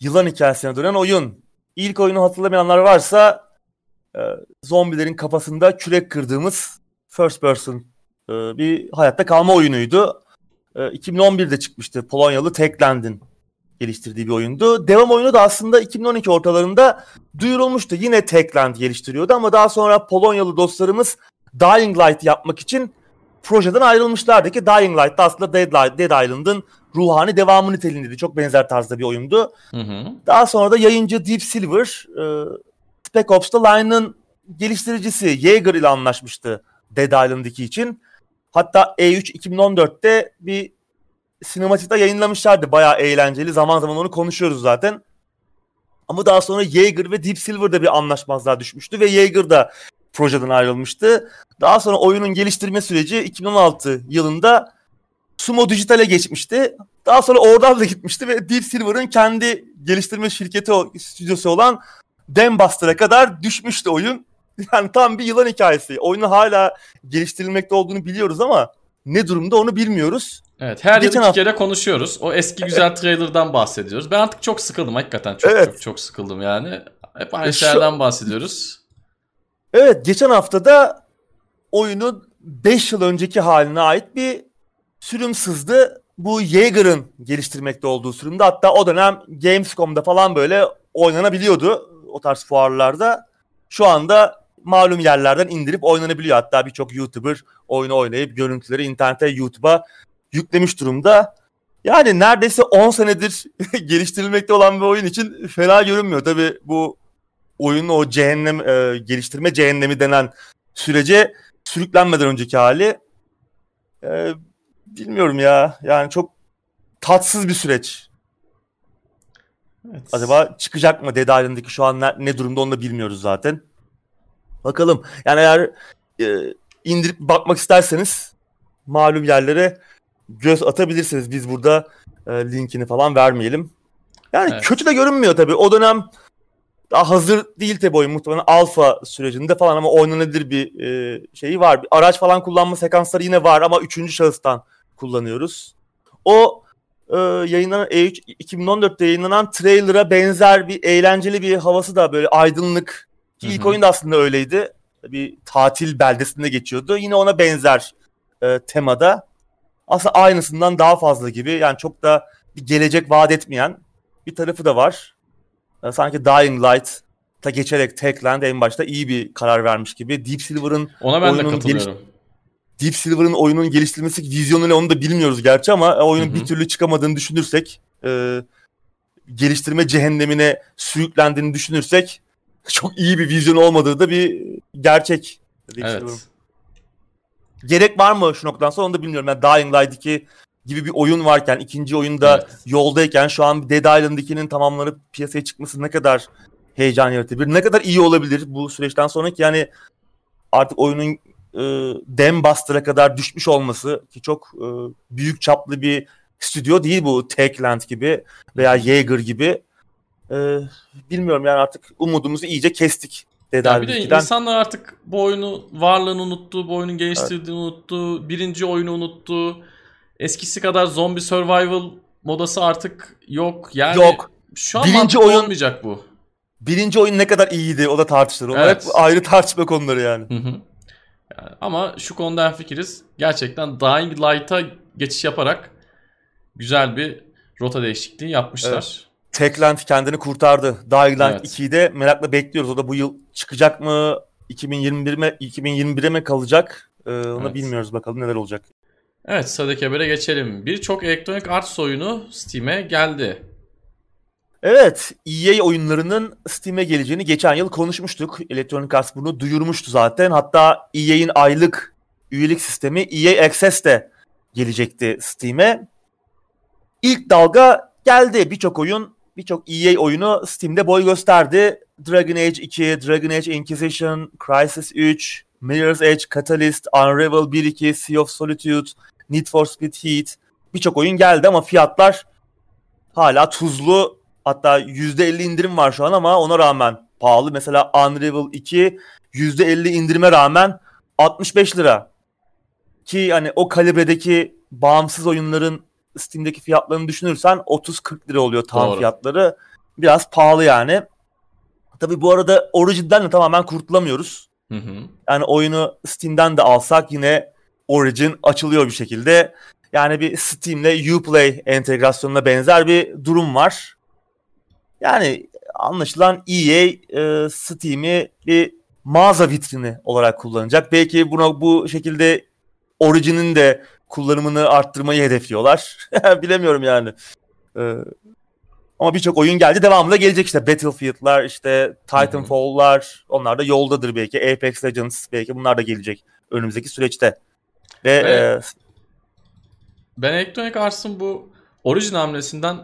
yılan hikayesine dönen oyun. İlk oyunu hatırlamayanlar varsa e, zombilerin kafasında kürek kırdığımız first person e, bir hayatta kalma oyunuydu. E, 2011'de çıkmıştı Polonyalı Techland'in geliştirdiği bir oyundu. Devam oyunu da aslında 2012 ortalarında duyurulmuştu. Yine Techland geliştiriyordu ama daha sonra Polonyalı dostlarımız Dying Light yapmak için projeden ayrılmışlardı ki Dying Light da aslında Dead, Light, Dead Island'ın ruhani devamı niteliğindeydi. Çok benzer tarzda bir oyundu. Hı hı. Daha sonra da yayıncı Deep Silver e, Spec Ops The Line'ın geliştiricisi Jaeger ile anlaşmıştı Dead Island 2 için. Hatta E3 2014'te bir sinematikte yayınlamışlardı. Bayağı eğlenceli. Zaman zaman onu konuşuyoruz zaten. Ama daha sonra Jaeger ve Deep Silver'da bir anlaşmazlığa düşmüştü ve Jaeger da projeden ayrılmıştı. Daha sonra oyunun geliştirme süreci 2016 yılında Sumo Digital'e geçmişti. Daha sonra oradan da gitmişti ve Deep Silver'ın kendi geliştirme şirketi, stüdyosu olan Dambuster'a kadar düşmüştü oyun. Yani tam bir yılan hikayesi. Oyunun hala geliştirilmekte olduğunu biliyoruz ama ne durumda onu bilmiyoruz. Evet her Geçen yıl iki kere konuşuyoruz. O eski güzel trailer'dan bahsediyoruz. Ben artık çok sıkıldım hakikaten. Çok evet. çok çok sıkıldım yani. Hep aynı e şeylerden bahsediyoruz. Evet geçen haftada oyunun 5 yıl önceki haline ait bir sürüm sızdı. Bu Jaeger'ın geliştirmekte olduğu sürümde. Hatta o dönem Gamescom'da falan böyle oynanabiliyordu o tarz fuarlarda. Şu anda malum yerlerden indirip oynanabiliyor. Hatta birçok YouTuber oyunu oynayıp görüntüleri internete YouTube'a yüklemiş durumda. Yani neredeyse 10 senedir geliştirilmekte olan bir oyun için fena görünmüyor. Tabi bu oyunun o cehennem e, geliştirme cehennemi denen sürece sürüklenmeden önceki hali e, bilmiyorum ya. Yani çok tatsız bir süreç. Evet. Acaba çıkacak mı Dead Island'daki şu an ne, ne durumda onu da bilmiyoruz zaten. Bakalım. Yani eğer e, indirip bakmak isterseniz malum yerlere göz atabilirsiniz. Biz burada e, linkini falan vermeyelim. Yani evet. kötü de görünmüyor tabii. O dönem daha hazır değil tabii oyun muhtemelen alfa sürecinde falan ama oynanabilir bir e, şeyi var. Bir araç falan kullanma sekansları yine var ama üçüncü şahıstan kullanıyoruz. O e, yayınlanan E3 2014'te yayınlanan trailer'a benzer bir eğlenceli bir havası da böyle aydınlık. Ki ilk oyun da aslında öyleydi. Bir tatil beldesinde geçiyordu. Yine ona benzer e, temada aslında aynısından daha fazla gibi. Yani çok da bir gelecek vaat etmeyen bir tarafı da var. Ee, sanki Dying Light ta geçerek Techland en başta iyi bir karar vermiş gibi. Deep Silver'ın Ona ben de katılıyorum. Geliş... Deep Silver'ın oyunun geliştirilmesi vizyonuyla onu da bilmiyoruz gerçi ama oyunun Hı-hı. bir türlü çıkamadığını düşünürsek e, geliştirme cehennemine sürüklendiğini düşünürsek çok iyi bir vizyon olmadığı da bir gerçek. Deep evet. Silver'ın. Gerek var mı şu noktadan sonra onu da bilmiyorum. Yani Dying Light 2 gibi bir oyun varken, ikinci oyunda evet. yoldayken şu an Dead Island 2'nin tamamlanıp piyasaya çıkması ne kadar heyecan yaratabilir? Ne kadar iyi olabilir bu süreçten sonra ki yani artık oyunun e, Dem Buster'a kadar düşmüş olması ki çok e, büyük çaplı bir stüdyo değil bu Techland gibi veya Jaeger gibi. E, bilmiyorum yani artık umudumuzu iyice kestik. Ya bir de insanlar artık bu oyunu varlığını unuttu, bu oyunun geliştirdiğini evet. unuttu, birinci oyunu unuttu. Eskisi kadar zombi survival modası artık yok. Yani yok. Şu an birinci oyun olmayacak bu. Birinci oyun ne kadar iyiydi o da tartışılır. Evet. ayrı tartışma konuları yani. Hı hı. Yani. Ama şu konuda fikiriz. Gerçekten Dying Light'a geçiş yaparak güzel bir rota değişikliği yapmışlar. Evet. Techland kendini kurtardı. Dying Light evet. 2'yi de merakla bekliyoruz. O da bu yıl çıkacak mı? 2021 mi 2021'e mi kalacak? Ee, onu evet. bilmiyoruz bakalım neler olacak. Evet sıradaki habere geçelim. Birçok elektronik art oyunu Steam'e geldi. Evet, EA oyunlarının Steam'e geleceğini geçen yıl konuşmuştuk. Electronic Arts bunu duyurmuştu zaten. Hatta EA'in aylık üyelik sistemi EA Access de gelecekti Steam'e. İlk dalga geldi. Birçok oyun, birçok EA oyunu Steam'de boy gösterdi. Dragon Age 2, Dragon Age Inquisition, Crysis 3, Mirror's Edge, Catalyst, Unravel 1-2, Sea of Solitude, Need for Speed Heat birçok oyun geldi ama fiyatlar hala tuzlu. Hatta %50 indirim var şu an ama ona rağmen pahalı. Mesela Unravel 2 %50 indirime rağmen 65 lira. Ki hani o kalibredeki bağımsız oyunların Steam'deki fiyatlarını düşünürsen 30-40 lira oluyor tam Doğru. fiyatları. Biraz pahalı yani. Tabi bu arada Origin'den de tamamen kurtulamıyoruz. Hı hı. Yani oyunu Steam'den de alsak yine Origin açılıyor bir şekilde. Yani bir Steam'le Uplay entegrasyonuna benzer bir durum var. Yani anlaşılan EA e, Steam'i bir mağaza vitrini olarak kullanacak. Belki buna bu şekilde Origin'in de kullanımını arttırmayı hedefliyorlar. Bilemiyorum yani. Ee, ama birçok oyun geldi. Devamında gelecek işte Battlefield'lar, işte Titanfall'lar. Onlar da yoldadır belki. Apex Legends belki bunlar da gelecek önümüzdeki süreçte. Ve, Ve- e, Ben Electronic Arts'ın bu orijin hamlesinden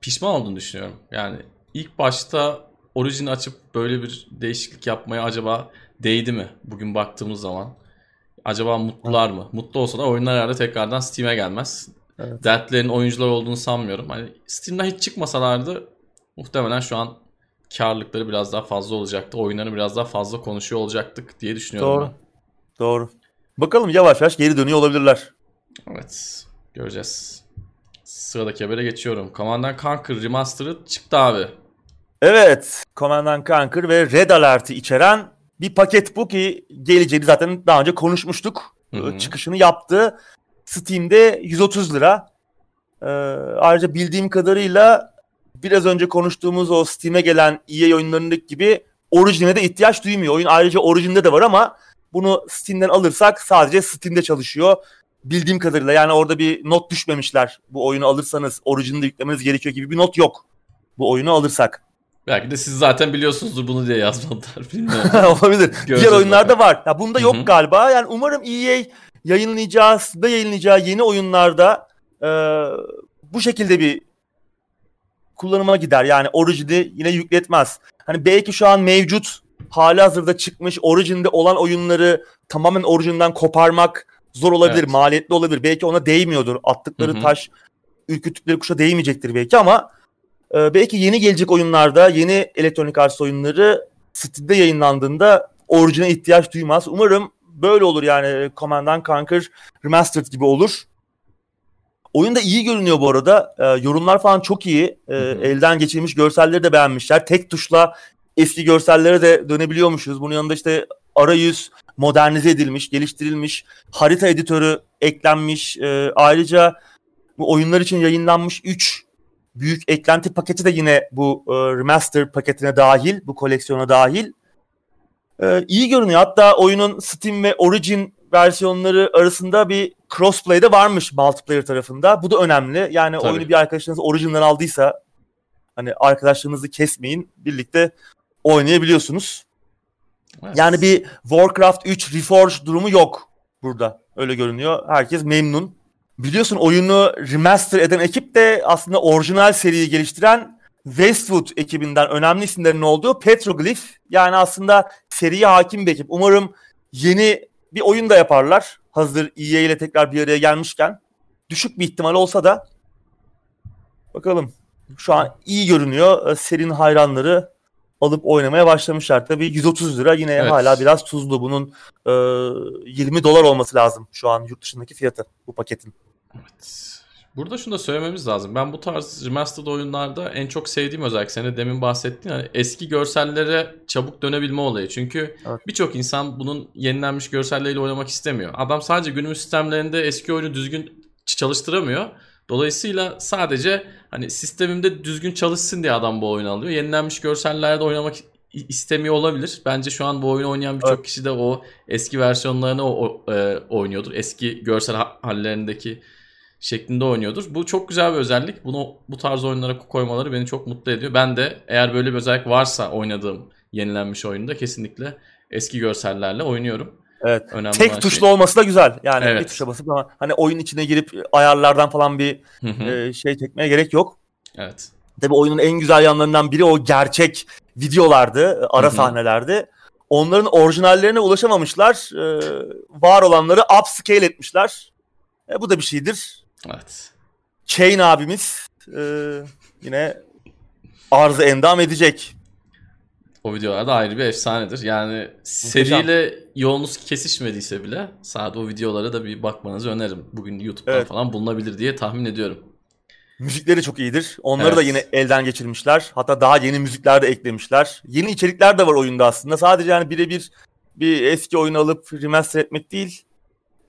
pişman olduğunu düşünüyorum. Yani ilk başta orijin açıp böyle bir değişiklik yapmaya acaba değdi mi? Bugün baktığımız zaman. Acaba mutlular mı? Mutlu olsa da oyunlar herhalde tekrardan Steam'e gelmez. Evet. Dertlerin oyuncular olduğunu sanmıyorum. Hani Steam'den hiç çıkmasalardı muhtemelen şu an karlılıkları biraz daha fazla olacaktı. Oyunları biraz daha fazla konuşuyor olacaktık diye düşünüyorum Doğru. ben. doğru. Bakalım yavaş yavaş geri dönüyor olabilirler. Evet. Göreceğiz. Sıradaki habere geçiyorum. Command and Conquer Remastered çıktı abi. Evet, Command and Conquer ve Red Alert'i içeren bir paket bu ki geleceğini zaten daha önce konuşmuştuk. Hı hı. Çıkışını yaptı. Steam'de 130 lira. Ee, ayrıca bildiğim kadarıyla biraz önce konuştuğumuz o Steam'e gelen EA oyunlarındaki gibi orijine de ihtiyaç duymuyor. Oyun ayrıca orijinde de var ama bunu Steam'den alırsak sadece Steam'de çalışıyor. Bildiğim kadarıyla yani orada bir not düşmemişler. Bu oyunu alırsanız orijinde yüklemeniz gerekiyor gibi bir not yok. Bu oyunu alırsak. Belki de siz zaten biliyorsunuzdur bunu diye yazmadılar. Bilmiyorum. Olabilir. Göreceğiz Diğer oyunlarda var. Ya bunda yok hı. galiba. Yani umarım EA yayınlayacağı, da yayınlayacağı yeni oyunlarda e, bu şekilde bir kullanıma gider. Yani Origin'i yine yükletmez. Hani belki şu an mevcut hali hazırda çıkmış Origin'de olan oyunları tamamen Origin'den koparmak zor olabilir, Evet. maliyetli olabilir. Belki ona değmiyordur. Attıkları Hı hı. taş, ürküttükleri kuşa değmeyecektir belki ama e, belki yeni gelecek oyunlarda, yeni Electronic Arts oyunları Steam'de yayınlandığında orijine ihtiyaç duymaz. Umarım böyle olur yani Command and Conquer Remastered gibi olur. Oyun da iyi görünüyor bu arada. E, yorumlar falan çok iyi. E, elden geçirilmiş görselleri de beğenmişler. Tek tuşla eski görsellere de dönebiliyormuşuz. Bunun yanında işte arayüz modernize edilmiş, geliştirilmiş. Harita editörü eklenmiş. E, ayrıca bu oyunlar için yayınlanmış 3 büyük eklenti paketi de yine bu e, remaster paketine dahil, bu koleksiyona dahil. E, iyi görünüyor. Hatta oyunun Steam ve Origin versiyonları arasında bir crossplay de varmış multiplayer tarafında. Bu da önemli. Yani Tabii. oyunu bir arkadaşınız Origin'den aldıysa hani arkadaşlarınızı kesmeyin. Birlikte oynayabiliyorsunuz. Yani bir Warcraft 3 Reforged durumu yok burada. Öyle görünüyor. Herkes memnun. Biliyorsun oyunu remaster eden ekip de aslında orijinal seriyi geliştiren Westwood ekibinden önemli isimlerin olduğu Petroglyph. Yani aslında seriye hakim bir ekip. Umarım yeni bir oyun da yaparlar. Hazır EA ile tekrar bir araya gelmişken. Düşük bir ihtimal olsa da bakalım. Şu an iyi görünüyor. Serinin hayranları alıp oynamaya başlamışlar. Tabii 130 lira yine Evet. hala biraz tuzlu. Bunun e, 20 dolar olması lazım şu an yurt dışındaki fiyatı bu paketin. Evet. Burada şunu da söylememiz lazım. Ben bu tarz remastered oyunlarda en çok sevdiğim özellik senin de demin bahsettiğin hani eski görsellere çabuk dönebilme olayı. Çünkü Evet. birçok insan bunun yenilenmiş görselleriyle oynamak istemiyor. Adam sadece günümüz sistemlerinde eski oyunu düzgün çalıştıramıyor. Dolayısıyla sadece hani sistemimde düzgün çalışsın diye adam bu oyunu alıyor. Yenilenmiş görsellerde oynamak istemiyor olabilir. Bence şu an bu oyunu oynayan birçok Evet. kişi de o eski versiyonlarını o, o- e, oynuyordur. Eski görsel ha- hallerindeki şeklinde oynuyordur. Bu çok güzel bir özellik. Bunu bu tarz oyunlara koymaları beni çok mutlu ediyor. Ben de eğer böyle bir özellik varsa oynadığım yenilenmiş oyunda kesinlikle eski görsellerle oynuyorum. Evet. Önemli Tek tuşlu şey. olması da güzel. Yani evet. bir tuşa basıp ama hani oyun içine girip ayarlardan falan bir e, şey çekmeye gerek yok. Evet. Tabii oyunun en güzel yanlarından biri o gerçek videolardı, ara Hı-hı. sahnelerdi. Onların orijinallerine ulaşamamışlar. E, var olanları upscale etmişler. E, bu da bir şeydir. Evet. Chain abimiz e, yine arzı endam edecek. O videolar da ayrı bir efsanedir. Yani seriyle yolunuz kesişmediyse bile sadece o videolara da bir bakmanızı öneririm. Bugün YouTube'dan evet. falan bulunabilir diye tahmin ediyorum. Müzikleri çok iyidir. Onları evet. da yine elden geçirmişler. Hatta daha yeni müzikler de eklemişler. Yeni içerikler de var oyunda aslında. Sadece yani birebir bir eski oyunu alıp remaster etmek değil.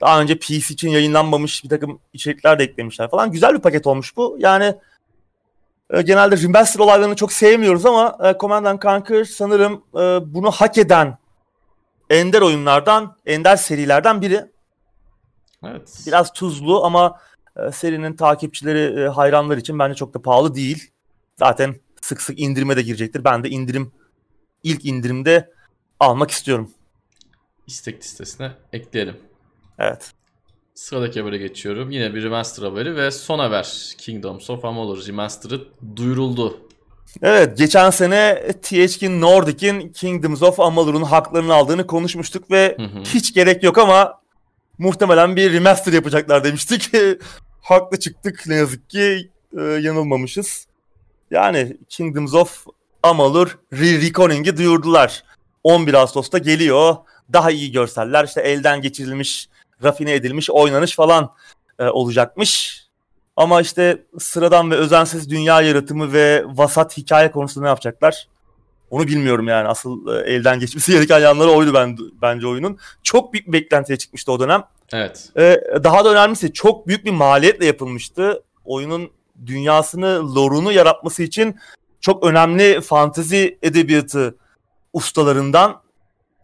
Daha önce PC için yayınlanmamış bir takım içerikler de eklemişler falan. Güzel bir paket olmuş bu. Yani e, genelde remaster olaylarını çok sevmiyoruz ama e, Command Conquer sanırım e, bunu hak eden ender oyunlardan, ender serilerden biri. Evet. Biraz tuzlu ama e, serinin takipçileri, e, hayranlar için bence çok da pahalı değil. Zaten sık sık indirime de girecektir. Ben de indirim ilk indirimde almak istiyorum. İstek listesine ekleyelim. Evet. Sıradaki habere geçiyorum. Yine bir remaster haberi ve son haber. Kingdoms of Amalur remaster'ı duyuruldu. Evet geçen sene THQ Nordic'in Kingdoms of Amalur'un haklarını aldığını konuşmuştuk ve hı hı. hiç gerek yok ama muhtemelen bir remaster yapacaklar demiştik. Haklı çıktık ne yazık ki e, yanılmamışız. Yani Kingdoms of Amalur Re-Reckoning'i duyurdular. 11 Ağustos'ta geliyor. Daha iyi görseller işte elden geçirilmiş rafine edilmiş oynanış falan e, olacakmış. Ama işte sıradan ve özensiz dünya yaratımı ve vasat hikaye konusunda ne yapacaklar? Onu bilmiyorum yani. Asıl e, elden geçmesi gereken yanları oydu ben, bence oyunun. Çok büyük bir beklentiye çıkmıştı o dönem. Evet. Ee, daha da önemlisi çok büyük bir maliyetle yapılmıştı. Oyunun dünyasını, lore'unu yaratması için çok önemli fantezi edebiyatı ustalarından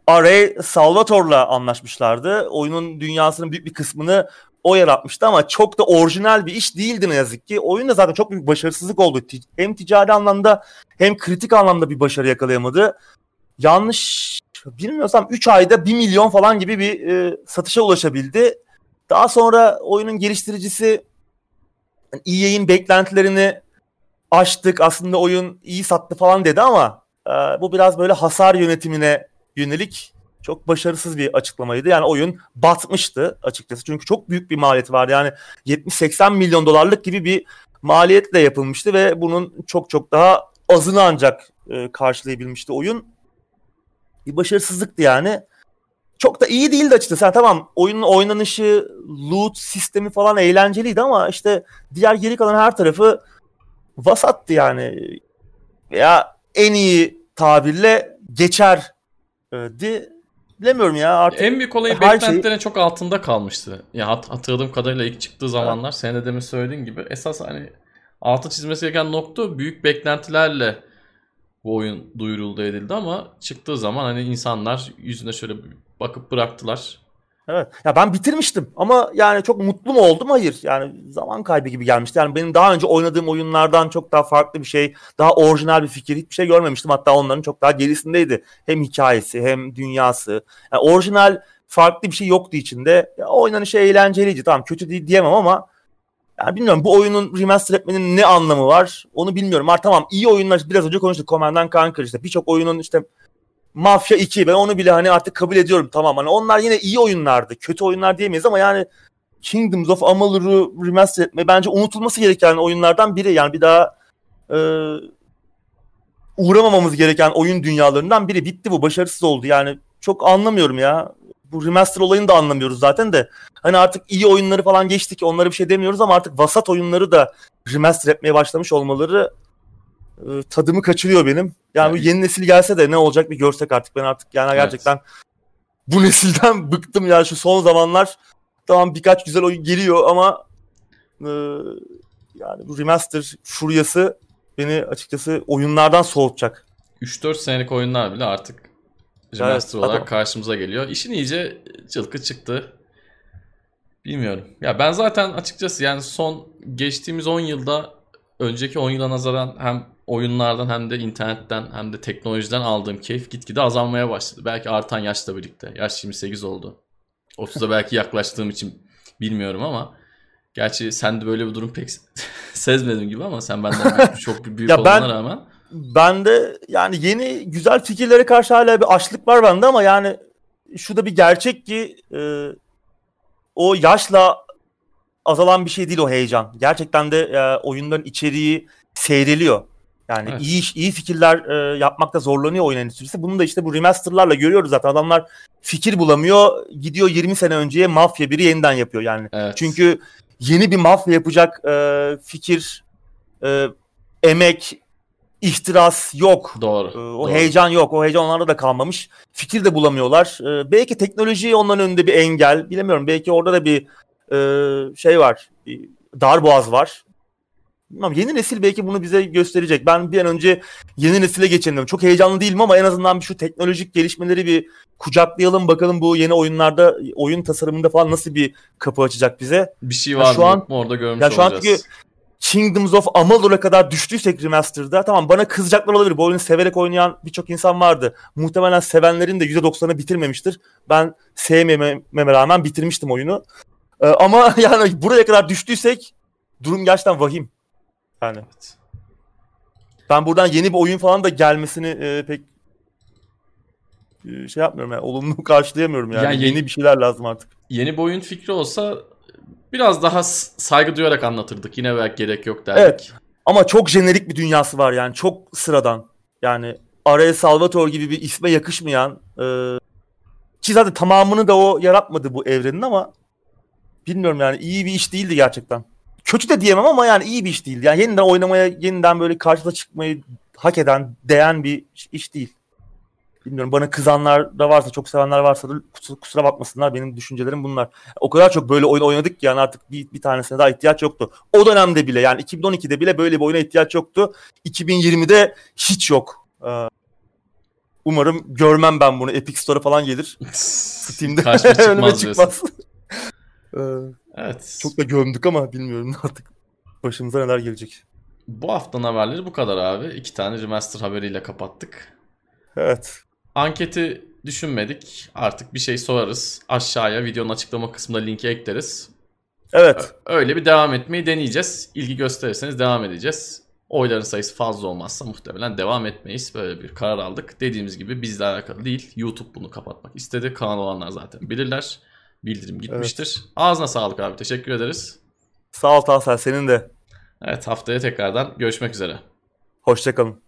Array Salvatore'la anlaşmışlardı. Oyunun dünyasının büyük bir kısmını o yaratmıştı ama çok da orijinal bir iş değildi ne yazık ki. Oyun da zaten çok büyük başarısızlık oldu. Hem ticari anlamda hem kritik anlamda bir başarı yakalayamadı. Yanlış bilmiyorsam 3 ayda 1 milyon falan gibi bir e, satışa ulaşabildi. Daha sonra oyunun geliştiricisi EA'in beklentilerini aştık. Aslında oyun iyi sattı falan dedi ama e, bu biraz böyle hasar yönetimine yönelik çok başarısız bir açıklamaydı. Yani oyun batmıştı açıkçası. Çünkü çok büyük bir maliyeti vardı. Yani 70-80 milyon dolarlık gibi bir maliyetle yapılmıştı ve bunun çok çok daha azını ancak e, karşılayabilmişti oyun. Bir başarısızlıktı yani. Çok da iyi değildi açıkçası. Yani tamam oyunun oynanışı, loot sistemi falan eğlenceliydi ama işte diğer geri kalan her tarafı vasattı yani. Veya en iyi tabirle geçer di bilemiyorum ya artık. En büyük olayı beklentilerin şey... çok altında kalmıştı. Ya hat hatırladığım kadarıyla ilk çıktığı zamanlar evet. senin de demin söylediğin gibi esas hani altı çizmesi gereken nokta büyük beklentilerle bu oyun duyuruldu edildi ama çıktığı zaman hani insanlar yüzüne şöyle bakıp bıraktılar. Evet. Ya ben bitirmiştim ama yani çok mutlu mu oldum? Hayır. Yani zaman kaybı gibi gelmişti. Yani benim daha önce oynadığım oyunlardan çok daha farklı bir şey, daha orijinal bir fikir hiçbir şey görmemiştim. Hatta onların çok daha gerisindeydi. Hem hikayesi hem dünyası. Yani orijinal farklı bir şey yoktu içinde. Ya, oynanışı eğlenceliydi. Tamam kötü değil diyemem ama yani bilmiyorum bu oyunun remaster etmenin ne anlamı var onu bilmiyorum. Var tamam iyi oyunlar biraz önce konuştuk. Command Conquer işte birçok oyunun işte Mafya 2 ben onu bile hani artık kabul ediyorum tamam hani onlar yine iyi oyunlardı. Kötü oyunlar diyemeyiz ama yani Kingdoms of Amalur'u remaster etme bence unutulması gereken oyunlardan biri. Yani bir daha e, uğramamamız gereken oyun dünyalarından biri. Bitti bu başarısız oldu yani çok anlamıyorum ya. Bu remaster olayını da anlamıyoruz zaten de. Hani artık iyi oyunları falan geçtik onlara bir şey demiyoruz ama artık vasat oyunları da remaster etmeye başlamış olmaları e, tadımı kaçırıyor benim. Yani bu yeni nesil gelse de ne olacak bir görsek artık. Ben artık yani gerçekten evet. bu nesilden bıktım ya şu son zamanlar. Tamam birkaç güzel oyun geliyor ama e, yani bu remaster furyası beni açıkçası oyunlardan soğutacak. 3-4 senelik oyunlar bile artık remaster evet, olarak tabii. karşımıza geliyor. İşin iyice cılkı çıktı. Bilmiyorum. Ya ben zaten açıkçası yani son geçtiğimiz 10 yılda önceki 10 yıla nazaran hem oyunlardan hem de internetten hem de teknolojiden aldığım keyif gitgide azalmaya başladı. Belki artan yaşla birlikte. Yaş 28 oldu. 30'a belki yaklaştığım için bilmiyorum ama gerçi sen de böyle bir durum pek sezmedim gibi ama sen benden çok büyük Ya olmana ben- rağmen Ben de yani yeni güzel fikirlere karşı hala bir açlık var bende ama yani şu da bir gerçek ki e, o yaşla azalan bir şey değil o heyecan. Gerçekten de e, oyunların içeriği seyreliyor. Yani Evet. iyi iyi fikirler e, yapmakta zorlanıyor oyun endüstrisi. Bunu da işte bu remasterlarla görüyoruz zaten. Adamlar fikir bulamıyor. Gidiyor 20 sene önceye mafya biri yeniden yapıyor yani. evet. Çünkü yeni bir mafya yapacak e, fikir, e, emek, ihtiras yok. doğru. E, o doğru. heyecan yok. O heyecan onlarda da kalmamış. Fikir de bulamıyorlar. E, belki teknoloji onların önünde bir engel. Bilemiyorum. Belki orada da bir e, şey var. Bir darboğaz var. Bilmem, yeni nesil belki bunu bize gösterecek. Ben bir an önce yeni nesile geçelim. Çok heyecanlı değilim ama en azından bir şu teknolojik gelişmeleri bir kucaklayalım. Bakalım bu yeni oyunlarda, oyun tasarımında falan nasıl bir kapı açacak bize. Bir şey Ya var şu mı an- orada görmüş ya şu an olacağız. Kingdoms of Amalur'a kadar düştüysek remaster'da tamam bana kızacaklar olabilir. Bu oyunu severek oynayan birçok insan vardı. Muhtemelen sevenlerin de %90'ı bitirmemiştir. Ben sevmememe rağmen bitirmiştim oyunu. Ee, ama yani buraya kadar düştüysek durum gerçekten vahim. Yani Evet. ben buradan yeni bir oyun falan da gelmesini e, pek e, şey yapmıyorum yani olumlu karşılayamıyorum yani. Ya yeni- yeni bir şeyler lazım artık. Yeni bir oyun fikri olsa biraz daha saygı duyarak anlatırdık. Yine belki gerek yok derdik. Evet. Ama çok jenerik bir dünyası var yani çok sıradan. Yani Araya Salvatore gibi bir isme yakışmayan e, ki zaten tamamını da o yaratmadı bu evrenin ama bilmiyorum yani iyi bir iş değildi gerçekten. Kötü de diyemem ama yani iyi bir iş değildi. Yani yeniden oynamaya, yeniden böyle karşıda çıkmayı hak eden, değen bir iş değil. Bilmiyorum bana kızanlar da varsa, çok sevenler varsa da kusura, bakmasınlar. Benim düşüncelerim bunlar. O kadar çok böyle oyun oynadık ki yani artık bir, bir tanesine daha ihtiyaç yoktu. O dönemde bile yani 2012'de bile böyle bir oyuna ihtiyaç yoktu. 2020'de hiç yok. Ee, Umarım görmem ben bunu. Epic Store'a falan gelir. Steam'de Karşıma önüme çıkmaz diyorsun. çıkmaz. Evet. çok da gömdük ama bilmiyorum artık başımıza neler gelecek. Bu haftanın haberleri bu kadar abi. İki tane remaster haberiyle kapattık. Evet. Anketi düşünmedik. Artık bir şey sorarız. Aşağıya videonun açıklama kısmında linki ekleriz. Evet. Öyle bir devam etmeyi deneyeceğiz. İlgi gösterirseniz devam edeceğiz. Oyların sayısı fazla olmazsa muhtemelen devam etmeyiz. Böyle bir karar aldık. Dediğimiz gibi bizle alakalı değil. YouTube bunu kapatmak istedi. Kanal olanlar zaten bilirler. Bildirim gitmiştir. Ağzına sağlık abi. Teşekkür ederiz. Sağ ol Tansel senin de. Evet haftaya tekrardan görüşmek üzere. Hoşçakalın.